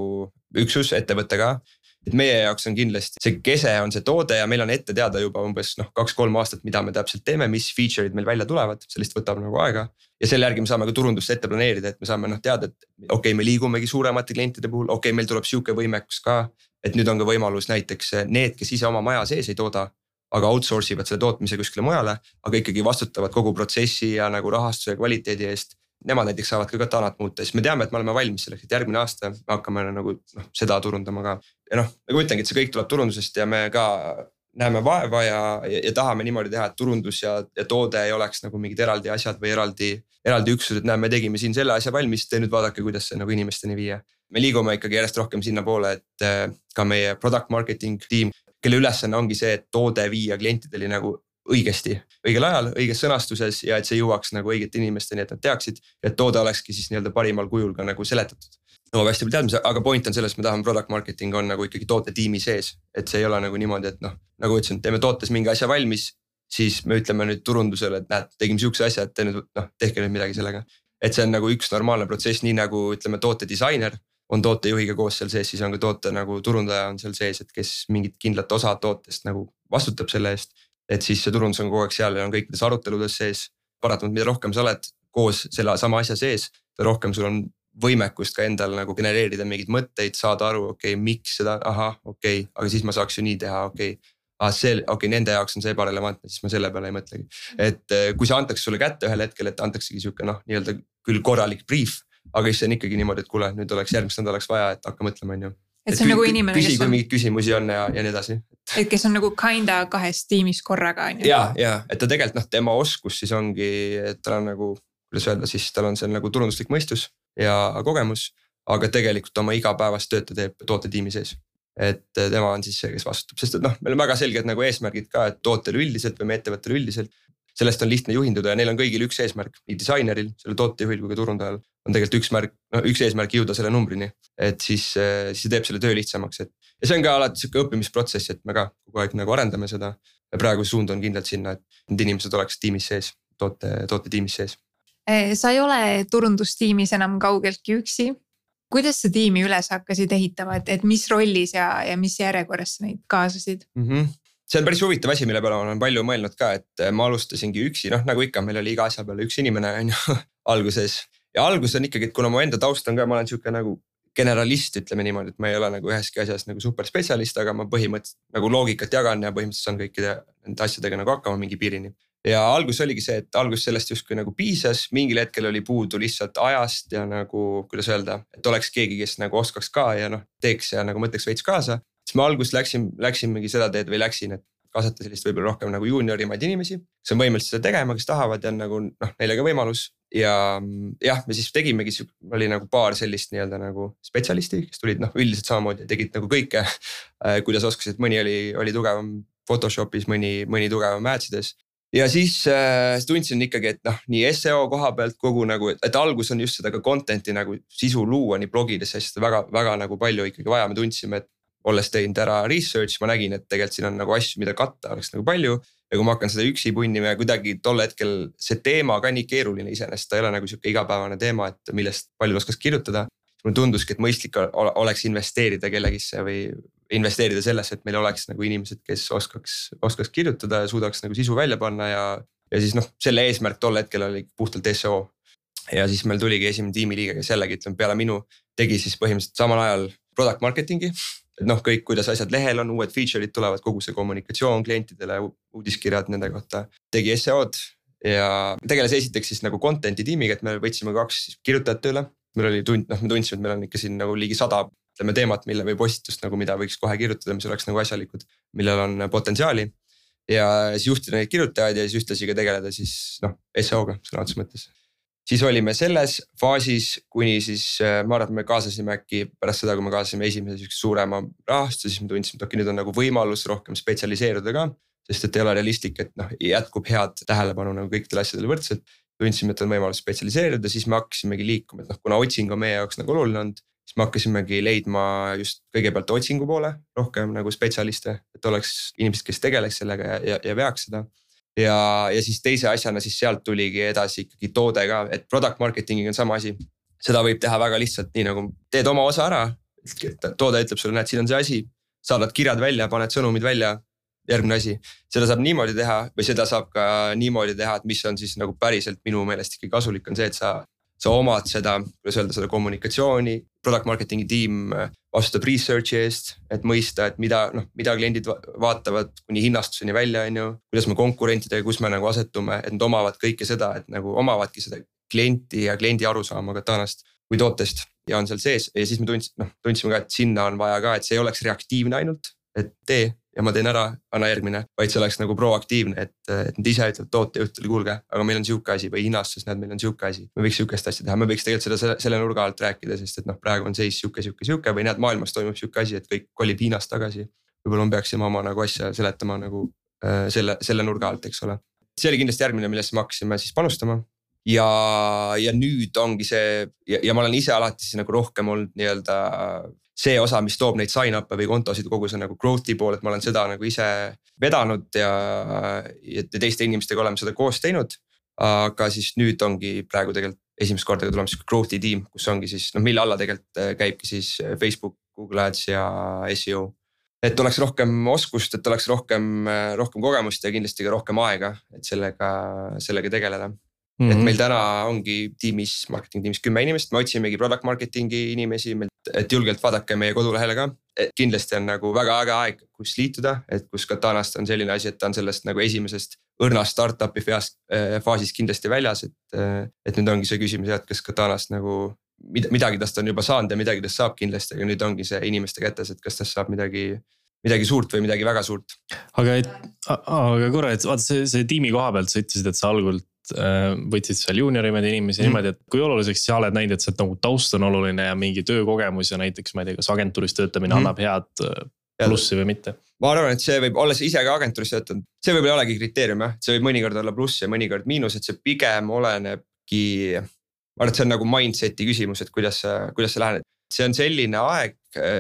üksus, ettevõte ka. et meie jaoks on kindlasti see kese on see toode ja meil on ette teada juba umbes noh, kaks-kolm aastat, mida me täpselt teeme, mis feature'id meil välja tulevad, see lihtsalt võtab nagu aega. ja selle järgi me saame ka turundust ette planeerida, et me saame noh teada, et okei okay,, me liigumegi suuremate klientide puhul, okei okay,, meil tuleb sihuke võimekus ka. et nüüd on ka võimalus näiteks need, kes ise oma maja sees ei tooda aga outsource ivad selle tootmise kuskile mujale, aga ikkagi vastutavad kogu protsessi ja nagu rahastuse ja kvaliteedi eest nemad näiteks saavad ka katanat muuta, siis me teame, et me oleme valmis selleks, et järgmine aasta me hakkame nagu noh, seda turundama ka. ja noh, nagu ütlengi, et see kõik tuleb turundusest ja me ka näeme vaeva ja, ja, ja tahame niimoodi teha, et turundus ja, ja toode ei oleks nagu mingid eraldi asjad või eraldi, eraldi üksused, näe, me tegime siin selle asja valmis, te nüüd vaadake, kuidas see nagu inimesteni viia. me liigume ikkagi järjest rohkem sinnapoole, et äh, ka meie product marketing tiim, kelle ülesanne ongi see, et toode viia klientideni nagu õigesti, õigel ajal, õiges sõnastuses ja et see jõuaks nagu õigete inimesteni, et nad teaksid. et toode olekski siis nii-öelda parimal kujul ka nagu seletatud. nõuab hästi palju teadmisi, aga point on selles, me tahame product marketing on nagu ikkagi tootetiimi sees. et see ei ole nagu niimoodi, et noh, nagu ütlesin, teeme tootes mingi asja valmis. siis me ütleme nüüd turundusele, et näed, tegime sihukese asja, et te nüüd noh, tehke nüüd midagi sellega. et see on nagu üks normaalne protsess, nii nagu ütleme, tootedisainer on tootejuhiga koos seal sees, siis on ka toote nagu turundaja on seal sees, et kes mingit kindlat osa tootest nagu vastutab selle eest et siis see turundus on kogu aeg seal ja on kõikides aruteludes sees. paratamatult, mida rohkem sa oled koos selle sama asja sees, seda rohkem sul on võimekust ka endal nagu genereerida mingeid mõtteid, saada aru, okei okay,, miks seda, ahah, okei okay,, aga siis ma saaks ju nii teha, okei okay ah see, okei okay,, nende jaoks on see ebarelevantne, siis ma selle peale ei mõtlegi. et eh, kui see antakse sulle kätte ühel hetkel, et antaksegi sihuke noh, nii-öelda küll korralik briif. Aga siis on ikkagi niimoodi, et kuule, nüüd oleks järgmiseks nädalaks vaja, et hakka mõtlema, on ju et see on nagu inimene, on. kui mingeid küsimusi on ja, ja nii edasi. et kes on nagu kinda kahes tiimis korraga on ju. ja, ja et ta tegelikult noh, tema oskus siis ongi, et tal on nagu, kuidas öelda siis tal on see nagu turunduslik mõistus ja kogemus. aga tegelikult oma igapäevast tööd ta teeb tootetiimi sees. et tema on siis see, kes vastutab, sest et noh, meil on väga selged nagu eesmärgid ka, et tootele üldiselt või meie ettevõttele üldiselt sellest on lihtne juhinduda ja neil on kõigil üks eesmärk, nii disaineril, selle tootejuhil kui ka turundajal on tegelikult üks märk, no üks eesmärk jõuda selle numbrini. et siis, eh, siis see teeb selle töö lihtsamaks, et ja see on ka alati sihuke õppimisprotsess, et me ka kogu aeg nagu arendame seda. ja praegu suund on kindlalt sinna, et need inimesed oleks tiimis sees, toote, tootetiimis sees. Eh, sa ei ole turundustiimis enam kaugeltki üksi. kuidas sa tiimi üles hakkasid ehitama, et, et mis rollis ja, ja mis järjekorras sa neid kaasasid mm? -hmm see on päris huvitav asi, mille peale ma olen palju mõelnud ka, et äh, ma alustasingi üksi, noh nagu ikka, meil oli iga asja peale üks inimene *laughs* on ju alguses. ja algus on ikkagi, et kuna mu enda taust on ka, ma olen sihuke nagu generalist, ütleme niimoodi, et ma ei ole nagu üheski asjas nagu superspetsialist, aga ma põhimõtteliselt nagu loogikat jagan ja põhimõtteliselt saan kõikide nende asjadega nagu hakkama mingi piirini. ja algus oligi see, et algus sellest justkui nagu piisas, mingil hetkel oli puudu lihtsalt ajast ja nagu kuidas öelda, et oleks keegi, kes nagu oskaks ka ja noh, teeks ja nagu mõtleks veits kaasa siis ma alguses läksin, läksimegi seda teed või läksin, et kaasata sellist võib-olla rohkem nagu juuniorimaid inimesi, kes on võimelised seda tegema, kes tahavad ja nagu noh, neile ka võimalus. ja jah, me siis tegimegi, oli nagu paar sellist nii-öelda nagu spetsialisti, kes tulid noh, üldiselt samamoodi tegid nagu kõike äh, kuidas oskasid, mõni oli, oli tugevam Photoshopis, mõni, mõni tugevam ads ides ja siis äh, tundsin ikkagi, et noh, nii seo koha pealt kogu nagu, et algus on just seda ka content'i nagu sisu luua nii blogidesse, sest väga, väga nagu palju ikkagi vaja, me tundsime, et olles teinud ära research, ma nägin, et tegelikult siin on nagu asju, mida katta oleks nagu palju. ja kui ma hakkan seda üksi punnima ja kuidagi tol hetkel see teema ka nii keeruline iseenesest, ta ei ole nagu sihuke igapäevane teema, et millest paljud oskaks kirjutada. mulle tunduski, et mõistlik oleks investeerida kellegisse või investeerida sellesse, et meil oleks nagu inimesed, kes oskaks, oskaks kirjutada ja suudaks nagu sisu välja panna ja. ja siis noh, selle eesmärk tol hetkel oli puhtalt seo ja siis meil tuligi esimene tiimiliige, kes jällegi ütleme peale minu tegi siis põhimõtteliselt samal ajal product marketing'i et noh, kõik, kuidas asjad lehel on, uued feature'id tulevad, kogu see kommunikatsioon klientidele, uudiskirjad nende kohta, tegi seo-d ja tegeles esiteks siis nagu content'i tiimiga, et me võtsime kaks kirjutajat tööle. meil oli tund, noh, me tundsime, et meil on ikka siin nagu ligi sada ütleme teemat, mille või postitust nagu, mida võiks kohe kirjutada, mis oleks nagu asjalikud, millel on potentsiaali. ja siis juhtida neid kirjutajaid ja siis ühtlasi ka tegeleda siis noh, seo-ga sõna otseses mõttes siis olime selles faasis, kuni siis äh, ma arvan, et me kaasasime äkki pärast seda, kui me kaasasime esimese sihukese suurema rahastuse, siis me tundsime, et okei, nüüd on nagu võimalus rohkem spetsialiseeruda ka. sest et ei ole realistlik, et noh, jätkub head tähelepanu nagu kõikidele asjadele võrdselt. tundsime, et on võimalus spetsialiseeruda, siis me hakkasimegi liikuma, et noh, kuna otsing on meie jaoks nagu oluline olnud siis me hakkasimegi leidma just kõigepealt otsingu poole rohkem nagu spetsialiste, et oleks inimesed, kes tegeleks sellega ja, ja, ja veaks seda ja, ja siis teise asjana siis sealt tuligi edasi ikkagi toode ka, et product marketing'iga on sama asi. seda võib teha väga lihtsalt, nii nagu teed oma osa ära, toode ütleb sulle, näed, siin on see asi, saadad kirjad välja, paned sõnumid välja. järgmine asi, seda saab niimoodi teha või seda saab ka niimoodi teha, et mis on siis nagu päriselt minu meelest ikkagi kasulik, on see, et sa sa omad seda, kuidas öelda, seda kommunikatsiooni, product marketing'i tiim äh, vastutab research'i eest, et mõista, et mida noh, mida kliendid vaatavad kuni hinnastuseni välja, on ju. kuidas me konkurentidega, kus me nagu asetume, et nad omavad kõike seda, et nagu omavadki seda klienti ja kliendi arusaama Katanast kui tootest ja on seal sees ja siis me tundsime, noh tundsime ka, et sinna on vaja ka, et see ei oleks reaktiivne ainult, et tee ja ma teen ära, anna järgmine, vaid see oleks nagu proaktiivne, et, et nad ise ütlevad tootejuhtidele, kuulge, aga meil on sihuke asi või hinnastus, näed, meil on sihuke asi. me võiks sihukest asja teha, me võiks tegelikult seda selle, selle nurga alt rääkida, sest et noh, praegu on seis sihuke, sihuke, sihuke või näed, maailmas toimub sihuke asi, et kõik kolib Hiinast tagasi. võib-olla me peaksime oma nagu asja seletama nagu äh, selle, selle nurga alt, eks ole. see oli kindlasti järgmine, millesse me hakkasime siis panustama ja, ja nüüd ongi see ja, ja ma olen ise alati siis nagu rohkem olnud nii-öelda see osa, mis toob neid sign-up'e või kontosid, kogu see nagu growth'i pool, et ma olen seda nagu ise vedanud ja, ja teiste inimestega oleme seda koos teinud. aga siis nüüd ongi praegu tegelikult esimest korda tulemas sihuke growth'i tiim, kus ongi siis noh, mille alla tegelikult äh, käibki siis äh, Facebook, Google Ads ja seo. et oleks rohkem oskust, et oleks rohkem, äh, rohkem kogemust ja kindlasti ka rohkem aega, et sellega, sellega tegeleda Mm -hmm. et mhm. meil täna ongi tiimis, marketing tiimis kümme inimest, me otsimegi product marketing'i inimesi, et julgelt vaadake meie kodulehele ka. kindlasti on nagu väga äge aeg, kus liituda, et kus Katanast on selline asi, et ta on sellest nagu esimesest õrnast startup'i feast, äh, faasist kindlasti väljas, et. Äh, et nüüd ongi see küsimus jah, et kas Katanast nagu midagi tast on juba saanud ja midagi tast saab kindlasti, aga nüüd ongi see inimeste kätes, et kas tast saab midagi midagi suurt või midagi väga suurt. aga aga korra, et vaata see, see tiimi koha pealt sa ütlesid, et sa algul võtsid seal juuniorimaid inimesi mm. niimoodi, et kui oluliseks sa oled näinud, et see nagu taust on oluline ja mingi töökogemus ja näiteks ma ei tea, kas agentuuris töötamine mm. annab head äh, plussi või mitte? ma arvan, et see võib, olles ise ka agentuuris töötanud, see võib-olla ei olegi kriteerium jah, see võib mõnikord olla pluss ja mõnikord miinus, et see pigem olenebki. ma arvan, et see on nagu mindset'i küsimus, et kuidas sa, kuidas sa lähened, see on selline aeg,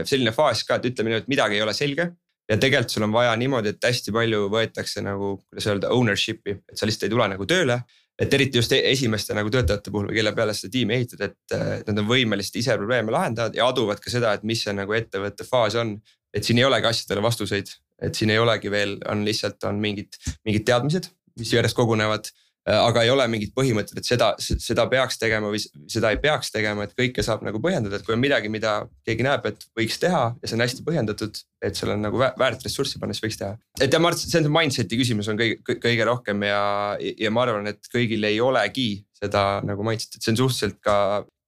selline faas ka, et ütleme nii, et midagi ei ole selge ja tegelikult sul on vaja niimoodi, et hästi palju võetakse nagu, kuidas öelda, ownership'i, et sa lihtsalt ei tule nagu tööle. et eriti just e-, esimeste nagu töötajate puhul, kelle peale seda tiimi ehitad, et nad on võimelised ise probleeme lahendavad ja aduvad ka seda, et mis see nagu ettevõtte faas on. et siin ei olegi asjadele vastuseid, et siin ei olegi veel, on lihtsalt on mingid, mingid teadmised, mis järjest kogunevad Äh, aga ei ole mingit põhimõtet, et seda, seda peaks tegema või seda ei peaks tegema, et kõike saab nagu põhjendada, et kui on midagi, mida keegi näeb, et võiks teha ja see on hästi põhjendatud. et seal on nagu väärt ressurssi panna, siis võiks teha. et ja ma arvan, see on see mindset'i küsimus on kõige, kõige rohkem ja, ja ma arvan, et kõigil ei olegi seda nagu mindset'i, et see on suhteliselt ka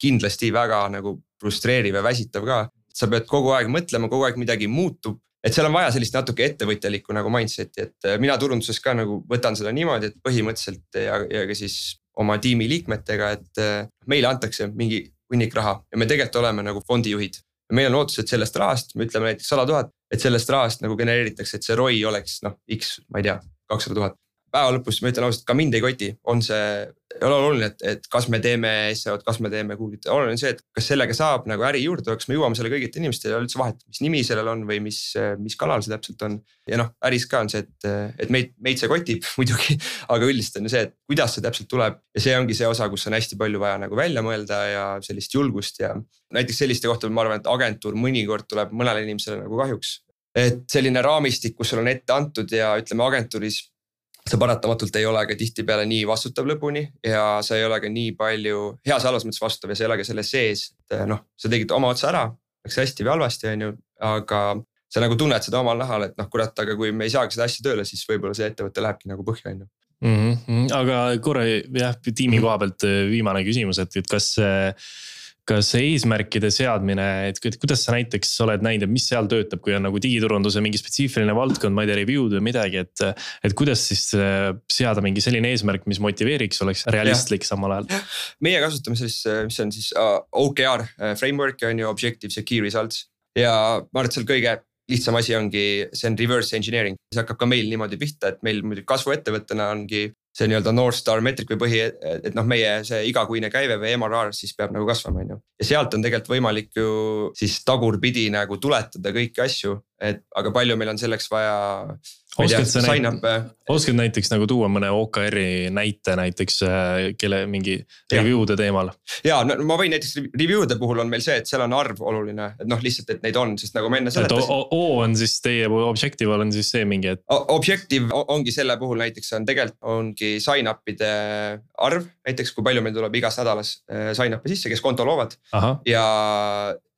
kindlasti väga nagu frustreeriv ja väsitav ka. sa pead kogu aeg mõtlema, kogu aeg midagi muutub et seal on vaja sellist natuke ettevõtjalikku nagu mindset'i, et äh, mina turunduses ka nagu võtan seda niimoodi, et põhimõtteliselt ja, ja ka siis oma tiimi liikmetega, et äh, meile antakse mingi hunnik raha ja me tegelikult oleme nagu fondijuhid. meil on ootus, et sellest rahast, me ütleme näiteks sada tuhat, et sellest rahast nagu genereeritakse, et see ROI oleks noh, X, ma ei tea, kakssada tuhat päeva lõpus ma ütlen ausalt, ka mind ei koti, on see, ei ole oluline, et, et kas me teeme SEO-d, kas me teeme Google'it, oluline on see, et kas sellega saab nagu äri juurde, kas me jõuame selle kõigiti inimestele ja üldse vahet, mis nimi sellel on või mis, mis kanal see täpselt on. ja noh, äris ka on see, et, et meid, meid see kotib *laughs* muidugi, aga üldiselt on ju see, et kuidas see täpselt tuleb ja see ongi see osa, kus on hästi palju vaja nagu välja mõelda ja sellist julgust ja. näiteks selliste kohtade ma arvan, et agentuur mõnikord tuleb mõnele inimesele nagu kahjuks et selline raamistik, kus sul on ette antud ja ütleme agentuuris sa paratamatult ei ole ka tihtipeale nii vastutav lõpuni ja sa ei ole ka nii palju heas halvas mõttes vastutav ja sa ei ole ka selle sees. et noh, sa tegid oma otsa ära, läks hästi või halvasti, on ju, aga sa nagu tunned seda omal nahal, et noh, kurat, aga kui me ei saagi seda asja tööle, siis võib-olla see ettevõte lähebki nagu põhja, on ju. Mhm, mhm. aga korra jah, tiimi koha pealt viimane küsimus, et, et kas kas eesmärkide seadmine, et kuidas sa näiteks oled näinud, et mis seal töötab, kui on nagu digiturunduse mingi spetsiifiline valdkond, ma ei tea, review'd või midagi, et. et kuidas siis äh, seada mingi selline eesmärk, mis motiveeriks, oleks realistlik ja. samal ajal? meie kasutame sellist, äh, mis on siis uh, OKR framework on ju, objectives ja key results. ja ma arvan, et seal kõige lihtsam asi ongi, see on reverse engineering, see hakkab ka meil niimoodi pihta, et meil muidugi kasvuettevõttena ongi see nii-öelda North Star meetrik või põhi, et noh, meie see igakuine käive või MRR siis peab nagu kasvama, on ju. ja sealt on tegelikult võimalik ju siis tagurpidi nagu tuletada kõiki asju, et aga palju meil on selleks vaja oskad sa näit-, oskad näiteks nagu tuua mõne OKR-i näite näiteks, äh, kelle mingi review de teemal? ja no ma võin näiteks review de puhul on meil see, et seal on arv oluline, et noh, lihtsalt, et neid on, sest nagu ma enne seletasin. O on siis teie objective on siis see mingi, et. Objective ongi selle puhul näiteks on tegelikult ongi sign-up'ide arv, näiteks kui palju meil tuleb igas nädalas äh, sign-up'e sisse, kes konto loovad. ja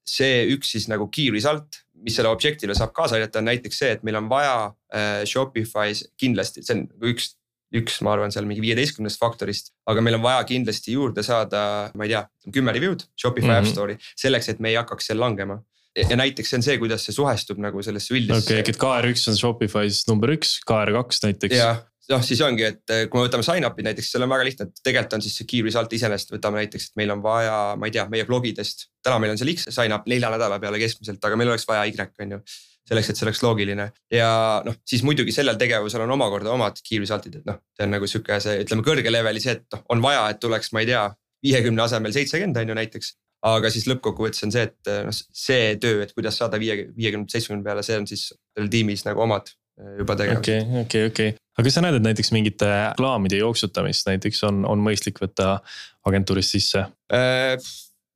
see üks siis nagu key result mis selle object'ile saab kaasa aidata, on näiteks see, et meil on vaja äh, Shopify's kindlasti, see on üks, üks, ma arvan, seal mingi viieteistkümnest faktorist. aga meil on vaja kindlasti juurde saada, ma ei tea, kümme review'd Shopify mm -hmm. App Store'i selleks, et me ei hakkaks seal langema ja näiteks see on see, kuidas see suhestub nagu sellesse üldisesse. okei okay,, et KR1 on Shopify's number üks, KR2 näiteks. jah, noh, siis ongi, et eh, kui me võtame sign-up'id näiteks, seal on väga lihtne, et tegelikult on siis see key result iseenesest, võtame näiteks, et meil on vaja, ma ei tea, meie blogidest. täna meil on seal X sign-up nelja nädala peale keskmiselt, aga meil oleks vaja Y on ju. selleks, et see oleks loogiline ja noh, siis muidugi sellel tegevusel on omakorda omad key result'id, et noh, see on nagu sihuke see, ütleme kõrge level'i see, et noh, on vaja, et tuleks, ma ei tea, viiekümne asemel seitsekümmend on ju näiteks aga siis lõppkokkuvõttes on see, et noh, see töö, et kuidas saada viie, viiekümne, seitsmekümne peale, see on siis seal tiimis nagu omad juba tegevused. okei okay,, okei okay,, okei okay., aga kas sa näed, et näiteks mingite reklaamide jooksutamist näiteks on, on mõistlik võtta agentuurist sisse äh,?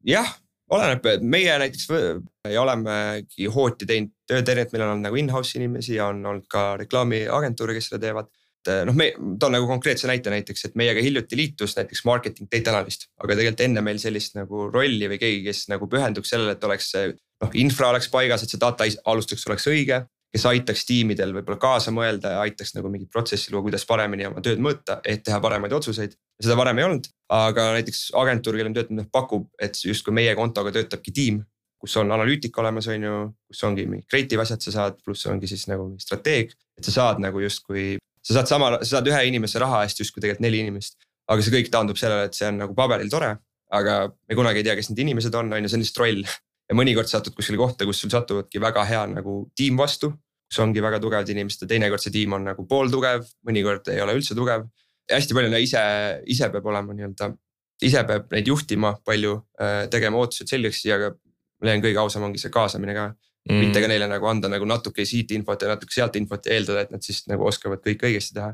jah, oleneb, meie näiteks olemegi hooti teinud tööd, et meil on olnud nagu in-house inimesi ja on olnud ka reklaamiagentuure, kes seda teevad noh, me toon nagu konkreetse näite näiteks, et meiega hiljuti liitus näiteks marketing data analyst, aga tegelikult enne meil sellist nagu rolli või keegi, kes nagu pühenduks sellele, et oleks see noh, infra oleks paigas, et see data alustuseks oleks õige kes aitaks tiimidel võib-olla kaasa mõelda ja aitaks nagu mingit protsessi luua, kuidas paremini oma tööd mõõta, et teha paremaid otsuseid. seda varem ei olnud, aga näiteks agentuur, kellel me töötame, pakub, et justkui meie kontoga töötabki tiim, kus on analüütika olemas, on ju, kus ongi mingid creative asjad, sa saad, pluss ongi siis nagu strateeg, et sa saad nagu justkui. sa saad sama, sa saad ühe inimese raha eest justkui tegelikult neli inimest, aga see kõik taandub sellele, et see on nagu paberil tore aga me kunagi ei tea, kes need inimesed on, on ju, see on lihtsalt roll ja mõnikord satud kuskile kohta, kus sul satuvadki väga hea nagu tiim vastu. kus ongi väga tugevad inimesed ja teinekord see tiim on nagu pooltugev, mõnikord ei ole üldse tugev. ja hästi palju ise, ise peab olema nii-öelda, ise peab neid juhtima palju, äh, tegema ootused selgeks ja ma leian kõige ausam ongi see kaasamine ka mm.. mitte ka neile nagu anda nagu natuke siit infot ja natuke sealt infot ja eeldada, et nad siis nagu oskavad kõik õigesti teha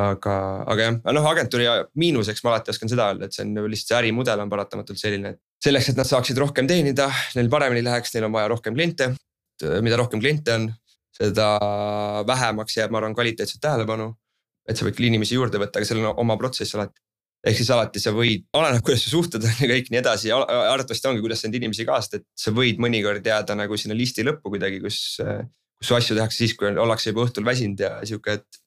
aga, aga jah, noh agentuuri miinuseks ma alati oskan seda öelda, et see on ju lihtsalt see ärimudel on paratamatult selline, et selleks, et nad saaksid rohkem teenida, neil paremini läheks, neil on vaja rohkem kliente. mida rohkem kliente on, seda vähemaks jääb, ma arvan, kvaliteetset tähelepanu. et sa võid küll inimesi juurde võtta, aga seal on oma protsess alati. ehk siis alati sa võid, oleneb, kuidas sa suhtud *laughs* ja kõik nii edasi arvatavasti ongi, kuidas sa neid inimesi kaasad, et sa võid mõnikord jääda nagu sinna listi lõppu kuidagi, kus. kus su asju tehakse siis, kui ollakse juba õhtul väsinud ja sihuke, et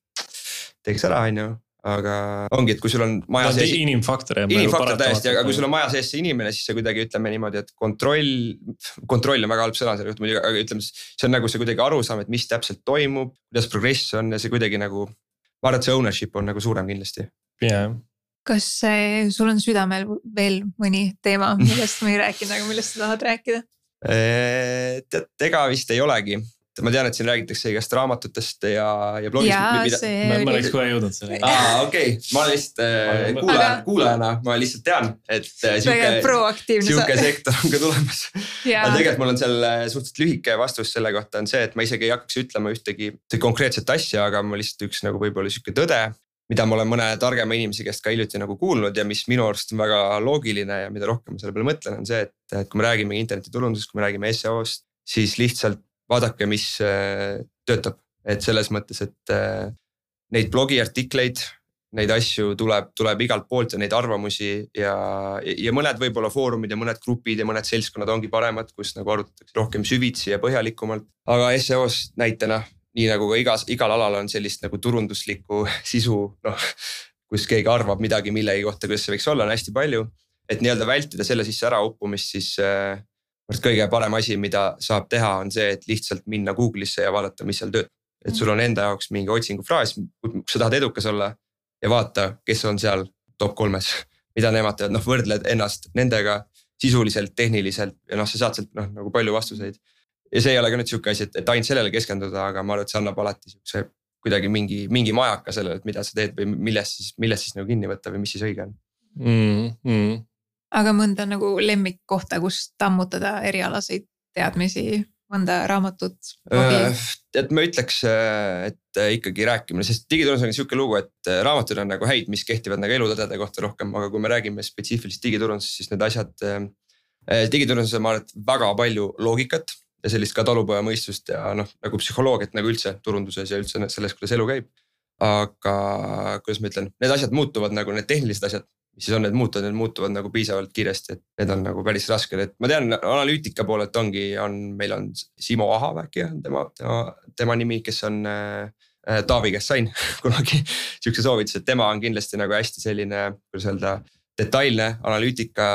teeks ära, on ju aga ongi, et kui sul on maja sees. inimfaktor jah. inimfaktor täiesti, aga kui sul on maja sees see inimene, siis see kuidagi ütleme niimoodi, et kontroll, kontroll on väga halb sõna selle kohta muidugi, aga ütleme, see on nagu see kuidagi arusaam, et mis täpselt toimub, kuidas progress on ja see kuidagi nagu. ma arvan, et see ownership on nagu suurem kindlasti. jah yeah. kas äh, sul on südamel veel mõni teema, millest me ei rääkinud, aga millest sa tahad rääkida? *laughs* tead, ega vist ei olegi ma tean, et siin räägitakse igast raamatutest ja, ja blogist. ma, ma oleks kohe jõudnud selleni. aa, okei okay., ma lihtsalt äh, kuulaja, kuulajana ma lihtsalt tean, et äh, sihuke, sihuke sektor on ka tulemas. aga tegelikult mul on seal äh, suhteliselt lühike vastus selle kohta on see, et ma isegi ei hakkaks ütlema ühtegi konkreetset asja, aga ma lihtsalt üks nagu võib-olla sihuke tõde mida ma olen mõne targema inimese käest ka hiljuti nagu kuulnud ja mis minu arust on väga loogiline ja mida rohkem ma selle peale mõtlen, on see, et, et kui me räägime internetiturundusest, kui me räägime SEO-st, siis lihtsalt vaadake, mis äh, töötab, et selles mõttes, et äh, neid blogiartikleid, neid asju tuleb, tuleb igalt poolt ja neid arvamusi ja, ja mõned võib-olla foorumid ja mõned grupid ja mõned seltskonnad ongi paremad, kus nagu arutatakse rohkem süvitsi ja põhjalikumalt. aga SEO-s näitena, nii nagu ka igas, igal alal on sellist nagu turunduslikku *laughs* sisu, noh kus keegi arvab midagi millegi kohta, kuidas see võiks olla, on hästi palju et nii-öelda vältida selle sisse ära uppumist, siis äh, kõige parem asi, mida saab teha, on see, et lihtsalt minna Google'isse ja vaadata, mis seal töötab. et sul on enda jaoks mingi otsingufraas, kus sa tahad edukas olla ja vaata, kes on seal top kolmes, *laughs* mida nemad teevad, noh võrdled ennast nendega sisuliselt, tehniliselt ja noh, sa saad sealt noh nagu palju vastuseid. ja see ei ole ka nüüd sihuke asi, et, et ainult sellele keskenduda, aga ma arvan, et see annab alati sihukese kuidagi mingi, mingi majaka sellele, et mida sa teed või millest siis, millest siis nagu kinni võtta või mis siis õige on mm. -hmm. Aga mõnda nagu lemmikkohta, kus tammutada erialaseid teadmisi mõnda raamatut? et ma ütleks, et ikkagi rääkimine, sest digiturundus on sihuke lugu, et raamatud on nagu häid, mis kehtivad nagu elutõdede kohta rohkem, aga kui me räägime spetsiifiliselt digiturundusest, siis need asjad. digiturunduses ma arvan, et väga palju loogikat ja sellist ka talupojamõistust ja noh, nagu psühholoogiat nagu üldse turunduses ja üldse selles, kuidas elu käib. aga kuidas ma ütlen, need asjad muutuvad nagu need tehnilised asjad mis siis on need muutused, need muutuvad nagu piisavalt kiiresti, et need on nagu päris rasked, et ma tean, analüütika poolelt ongi, on, meil on Simo Ahav äkki on tema, tema, tema nimi, kes on äh, Taavi käest sain *laughs* kunagi sihukese soovituse, et tema on kindlasti nagu hästi selline, kuidas öelda detailne analüütika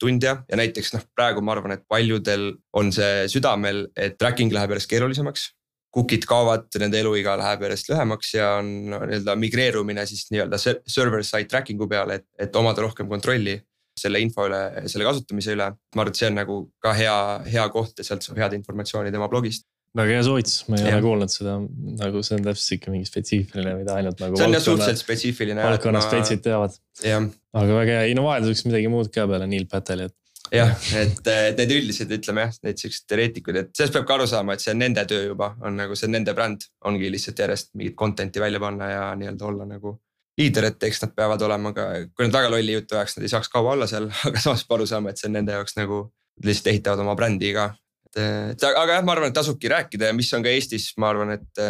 tundja. Ja näiteks noh, praegu ma arvan, et paljudel on see südamel, et tracking läheb järjest keerulisemaks cookid kaovad, nende eluiga läheb järjest lühemaks ja on nii-öelda migreerumine siis nii-öelda server side tracking'u peale, et, et omada rohkem kontrolli selle info üle, selle kasutamise üle. ma arvan, et see on nagu ka hea, hea koht ja sealt saab head informatsiooni tema blogist väga hea soovitus, ma ei ja. ole kuulnud seda, nagu see on täpselt ikka mingi spetsiifiline, mida ainult nagu. see on jah suhteliselt spetsiifiline. valdkonna spetsid teavad. aga väga hea, ei no vahelduseks midagi muud ka peale Neil Pateli, et jah, et, et need üldised, ütleme jah, need siuksed teoreetikud, et sellest peab ka aru saama, et see on nende töö juba, on nagu see on nende bränd, ongi lihtsalt järjest mingit content'i välja panna ja nii-öelda olla nagu liider, et eks nad peavad olema ka, kui nad väga lolli juttu ajaks, nad ei saaks kaua olla seal, *laughs* aga samas peab aru saama, et see on nende jaoks nagu, lihtsalt ehitavad oma brändi ka. et, et aga jah, ma arvan, et tasubki rääkida ja mis on ka Eestis, ma arvan, et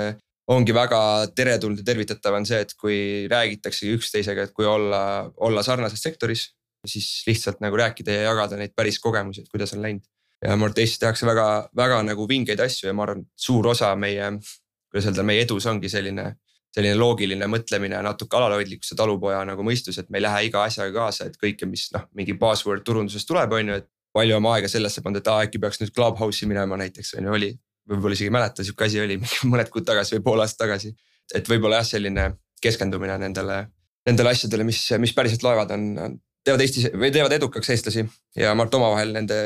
ongi väga teretulnud ja tervitatav on see, et kui räägitaksegi üksteisega, et kui olla, olla sarnases sektoris siis lihtsalt nagu rääkida ja jagada neid päris kogemusi, et kuidas on läinud. ja ma arvan, et Eestis tehakse väga, väga nagu vingeid asju ja ma arvan, et suur osa meie, kuidas öelda, meie edus ongi selline selline loogiline mõtlemine ja natuke alalhoidlikkus ja talupoja nagu mõistus, et me ei lähe iga asjaga kaasa, et kõike, mis noh, mingi buzzword turundusest tuleb, on ju, et. palju oma aega sellesse pannud, et aa äkki peaks nüüd Clubhouse'i minema näiteks on ju, oli. võib-olla isegi ei mäleta, sihuke asi oli *laughs* mõned kuud tagasi või pool aastat tagasi. et võib-olla jah, selline keskendumine nendele, nendele asjadele, mis, mis päriselt loevad, on, on teevad Eestis või teevad edukaks eestlasi ja ma arvan, et omavahel nende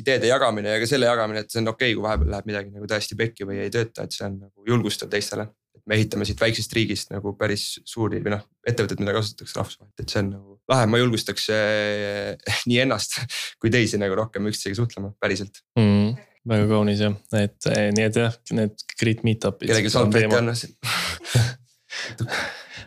ideede jagamine ja ka selle jagamine, et see on okei okay,, kui vahepeal läheb midagi nagu täiesti pekki või ei tööta, et see on nagu julgustav teistele. et me ehitame siit väiksest riigist nagu päris suuri või noh, ettevõtted, mida kasutatakse rahvusvaheliselt, et see on nagu lahe, ma julgustaks äh, nii ennast *laughs* kui teisi nagu rohkem üksteisega suhtlema päriselt mm väga kaunis jah, et eh, nii et jah, need grit meetup'id. kellelgi salvpekki on *laughs*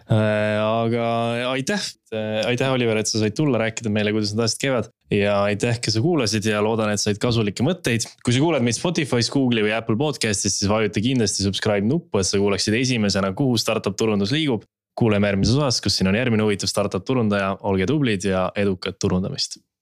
aga aitäh, äh, aitäh, Oliver, et sa said tulla rääkida meile, kuidas need asjad käivad. ja aitäh, kes sa kuulasid ja loodan, et said kasulikke mõtteid. kui sa kuuled meid Spotify's, Google'i või Apple podcast'is, siis vajuta kindlasti subscribe nuppu, et sa kuuleksid esimesena, kuhu startup turundus liigub. kuuleme järgmises osas, kus siin on järgmine huvitav startup turundaja, olge tublid ja edukat turundamist